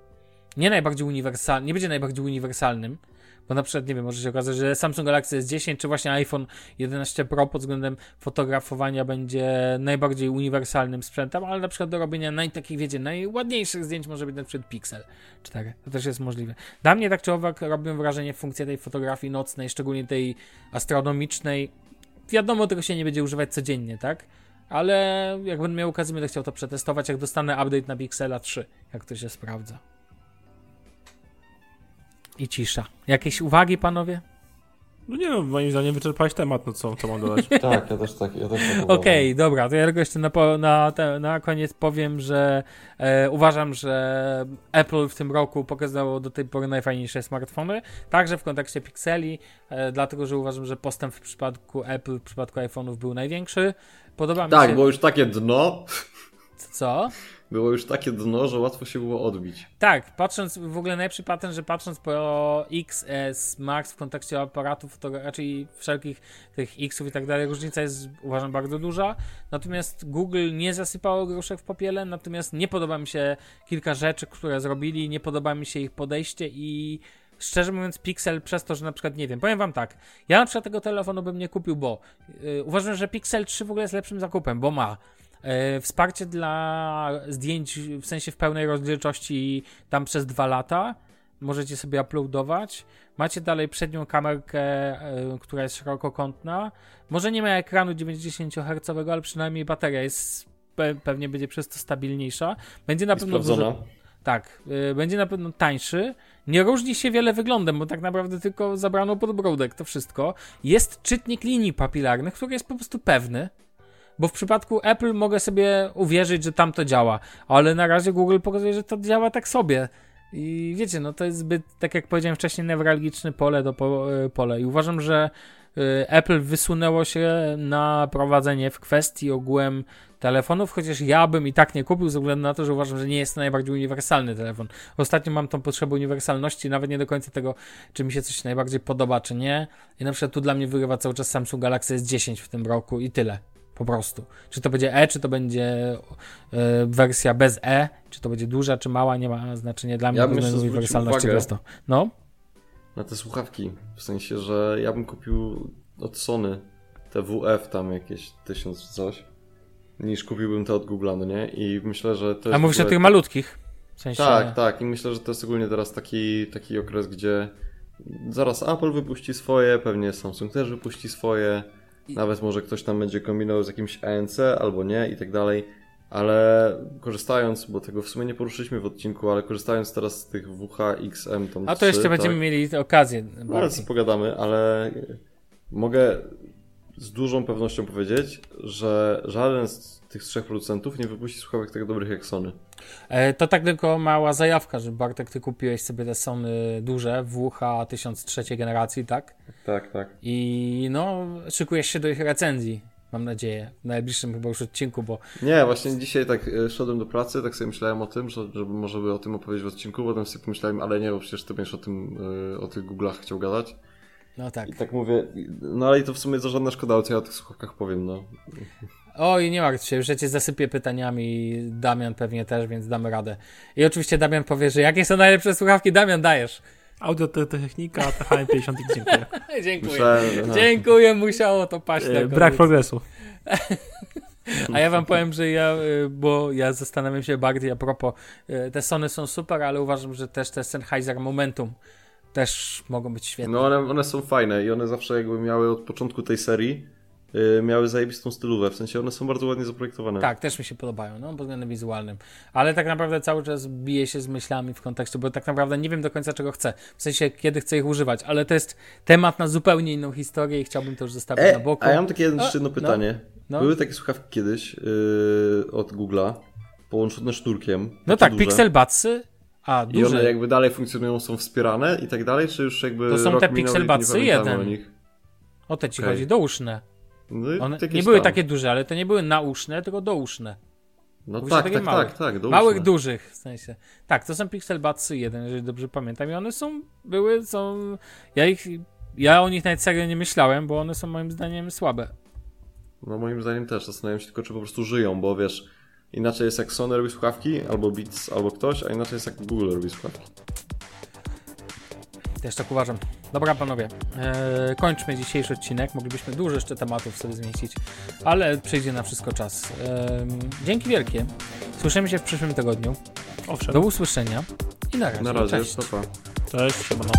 Nie najbardziej uniwersalny, nie będzie najbardziej uniwersalnym, bo na przykład, nie wiem, może się okazać, że Samsung Galaxy S10 czy właśnie iPhone 11 Pro pod względem fotografowania będzie najbardziej uniwersalnym sprzętem, ale na przykład do robienia naj, takich, wiecie, najładniejszych zdjęć może być na przykład Pixel 4. To też jest możliwe. Dla mnie tak czy owak robią wrażenie funkcje tej fotografii nocnej, szczególnie tej astronomicznej. Wiadomo, tego się nie będzie używać codziennie, tak? Ale jak będę miał okazję, będę chciał to przetestować, jak dostanę update na Pixela 3, jak to się sprawdza. I cisza. Jakieś uwagi, panowie? No nie no, moim zdaniem wyczerpałeś temat, no co, co mam dodać? Tak, ja też tak, ja też tak Okej, uważam. dobra, to ja tylko jeszcze na, na, na koniec powiem, że e, uważam, że Apple w tym roku pokazało do tej pory najfajniejsze smartfony, także w kontekście Pixeli, e, dlatego, że uważam, że postęp w przypadku Apple, w przypadku iPhone'ów był największy. Podoba mi Tak, się... było już takie dno, Co? Było już takie dno, że łatwo się było odbić. Tak, patrząc, w ogóle najlepszy patent, że patrząc po XS Max w kontekście aparatów, to raczej wszelkich tych Xów i tak dalej, różnica jest uważam bardzo duża. Natomiast Google nie zasypało gruszek w popiele, natomiast nie podoba mi się kilka rzeczy, które zrobili, nie podoba mi się ich podejście i szczerze mówiąc Pixel przez to, że na przykład nie wiem, powiem wam tak, ja na przykład tego telefonu bym nie kupił, bo yy, uważam, że Pixel 3 w ogóle jest lepszym zakupem, bo ma Wsparcie dla zdjęć w sensie w pełnej rozdzielczości tam przez dwa lata. Możecie sobie uploadować. Macie dalej przednią kamerkę, e, która jest szerokokątna. Może nie ma ekranu 90 Hz, ale przynajmniej bateria jest pe- pewnie będzie przez to stabilniejsza. Będzie na pewno dużo, tak, y, będzie na pewno tańszy. Nie różni się wiele wyglądem, bo tak naprawdę tylko zabrano podbródek, to wszystko. Jest czytnik linii papilarnych, który jest po prostu pewny. Bo w przypadku Apple mogę sobie uwierzyć, że tam to działa, ale na razie Google pokazuje, że to działa tak sobie. I wiecie, no to jest zbyt, tak jak powiedziałem wcześniej, newralgiczne pole do y, pole. I uważam, że y, Apple wysunęło się na prowadzenie w kwestii ogółem telefonów, chociaż ja bym i tak nie kupił ze względu na to, że uważam, że nie jest to najbardziej uniwersalny telefon. Ostatnio mam tą potrzebę uniwersalności, nawet nie do końca tego, czy mi się coś najbardziej podoba, czy nie. I na przykład tu dla mnie wygrywa cały czas Samsung Galaxy S10 w tym roku i tyle. Po prostu. Czy to będzie E, czy to będzie e, wersja bez E, czy to będzie duża, czy mała, nie ma znaczenia dla mnie Ja jeszcze względem zwrócił uniwersalności uwagę. bez to. No, Na te słuchawki. W sensie, że ja bym kupił od Sony te WF tam jakieś tysiąc czy coś, niż kupiłbym te od Google'a, no nie? I myślę, że to jest... a mówisz o ogóle- tych malutkich. W sensie... Tak, tak. I myślę, że to jest ogólnie teraz taki, taki okres, gdzie zaraz Apple wypuści swoje, pewnie Samsung też wypuści swoje. Nawet może ktoś tam będzie kombinował z jakimś ANC albo nie i tak dalej. Ale korzystając, bo tego w sumie nie poruszyliśmy w odcinku, ale korzystając teraz z tych WH-XM tam A to 3, jeszcze tak, będziemy mieli okazję No, ale pogadamy, ale mogę z dużą pewnością powiedzieć, że żaden z tych trzech producentów nie wypuści słuchawek tak dobrych jak Sony. E, to tak tylko mała zajawka, że Bartek, ty kupiłeś sobie te Sony duże, WH 1003 generacji, tak? Tak, tak. I no, szykujesz się do ich recenzji, mam nadzieję, w najbliższym chyba już odcinku, bo Nie, właśnie dzisiaj tak e, szedłem do pracy, tak sobie myślałem o tym, że, żeby może by o tym opowiedzieć w odcinku, potem sobie pomyślałem, ale nie, bo przecież ty będziesz o tym, e, o tych Google'ach chciał gadać. no tak. I tak mówię, no ale i to w sumie za żadna szkoda, co ja o tych słuchawkach powiem, no. Oj, nie martw się, już ja cię zasypię pytaniami, Damian pewnie też, więc damy radę. I oczywiście Damian powie, że jakie są najlepsze słuchawki, Damian, dajesz. Audio te, technika, THM50, dziękuję. Dziękuję. Myślałem, aha. Dziękuję, musiało to paść koniec. Brak progresu. A ja wam powiem, że ja, y, bo ja zastanawiam się bardziej a propos, y, te Sony są super, ale uważam, że też te Sennheiser Momentum też mogą być świetne. No one, one są fajne i one zawsze jakby miały od początku tej serii, miały zajebistą stylówę, w sensie one są bardzo ładnie zaprojektowane. Tak, też mi się podobają, no, pod względem wizualnym. Ale tak naprawdę cały czas biję się z myślami w kontekście, bo tak naprawdę nie wiem do końca czego chcę. W sensie, kiedy chcę ich używać, ale to jest temat na zupełnie inną historię i chciałbym to już zostawić na E, boku. a ja mam takie jedno, jedno no, pytanie. no. Były takie słuchawki kiedyś yy, od Google'a, połączone sznurkiem. No tak, duże. Pixel Budsy, a I one duże, jakby dalej funkcjonują, są wspierane i tak dalej, czy już jakby To są te Pixel pamiętamy jeden. o te ci okej. chodzi, douszne. No One nie były tam. takie duże, ale to nie były nauszne, tylko douszne. No Mówisz o tak, takich tak, małych. tak, tak, douszne. Małych, dużych, w sensie. Tak, to są Pixel Budsy 1, jeżeli dobrze pamiętam. I one są, były, są... Ja ich, ja o nich nawet serio nie myślałem, bo one są moim zdaniem słabe. No moim zdaniem też, zastanawiam się tylko, czy po prostu żyją, bo wiesz, inaczej jest jak Sony robi słuchawki, albo Beats, albo ktoś, a inaczej jest jak Google robi słuchawki. Też tak uważam. Dobra, panowie, eee, kończmy dzisiejszy odcinek. Moglibyśmy dużo jeszcze tematów sobie zmieścić, ale przyjdzie na wszystko czas. Dzięki wielkie. Słyszymy się w przyszłym tygodniu. Owszem. Do usłyszenia i na razie. Na razie, Cześć. pa, pa. Cześć, siemano.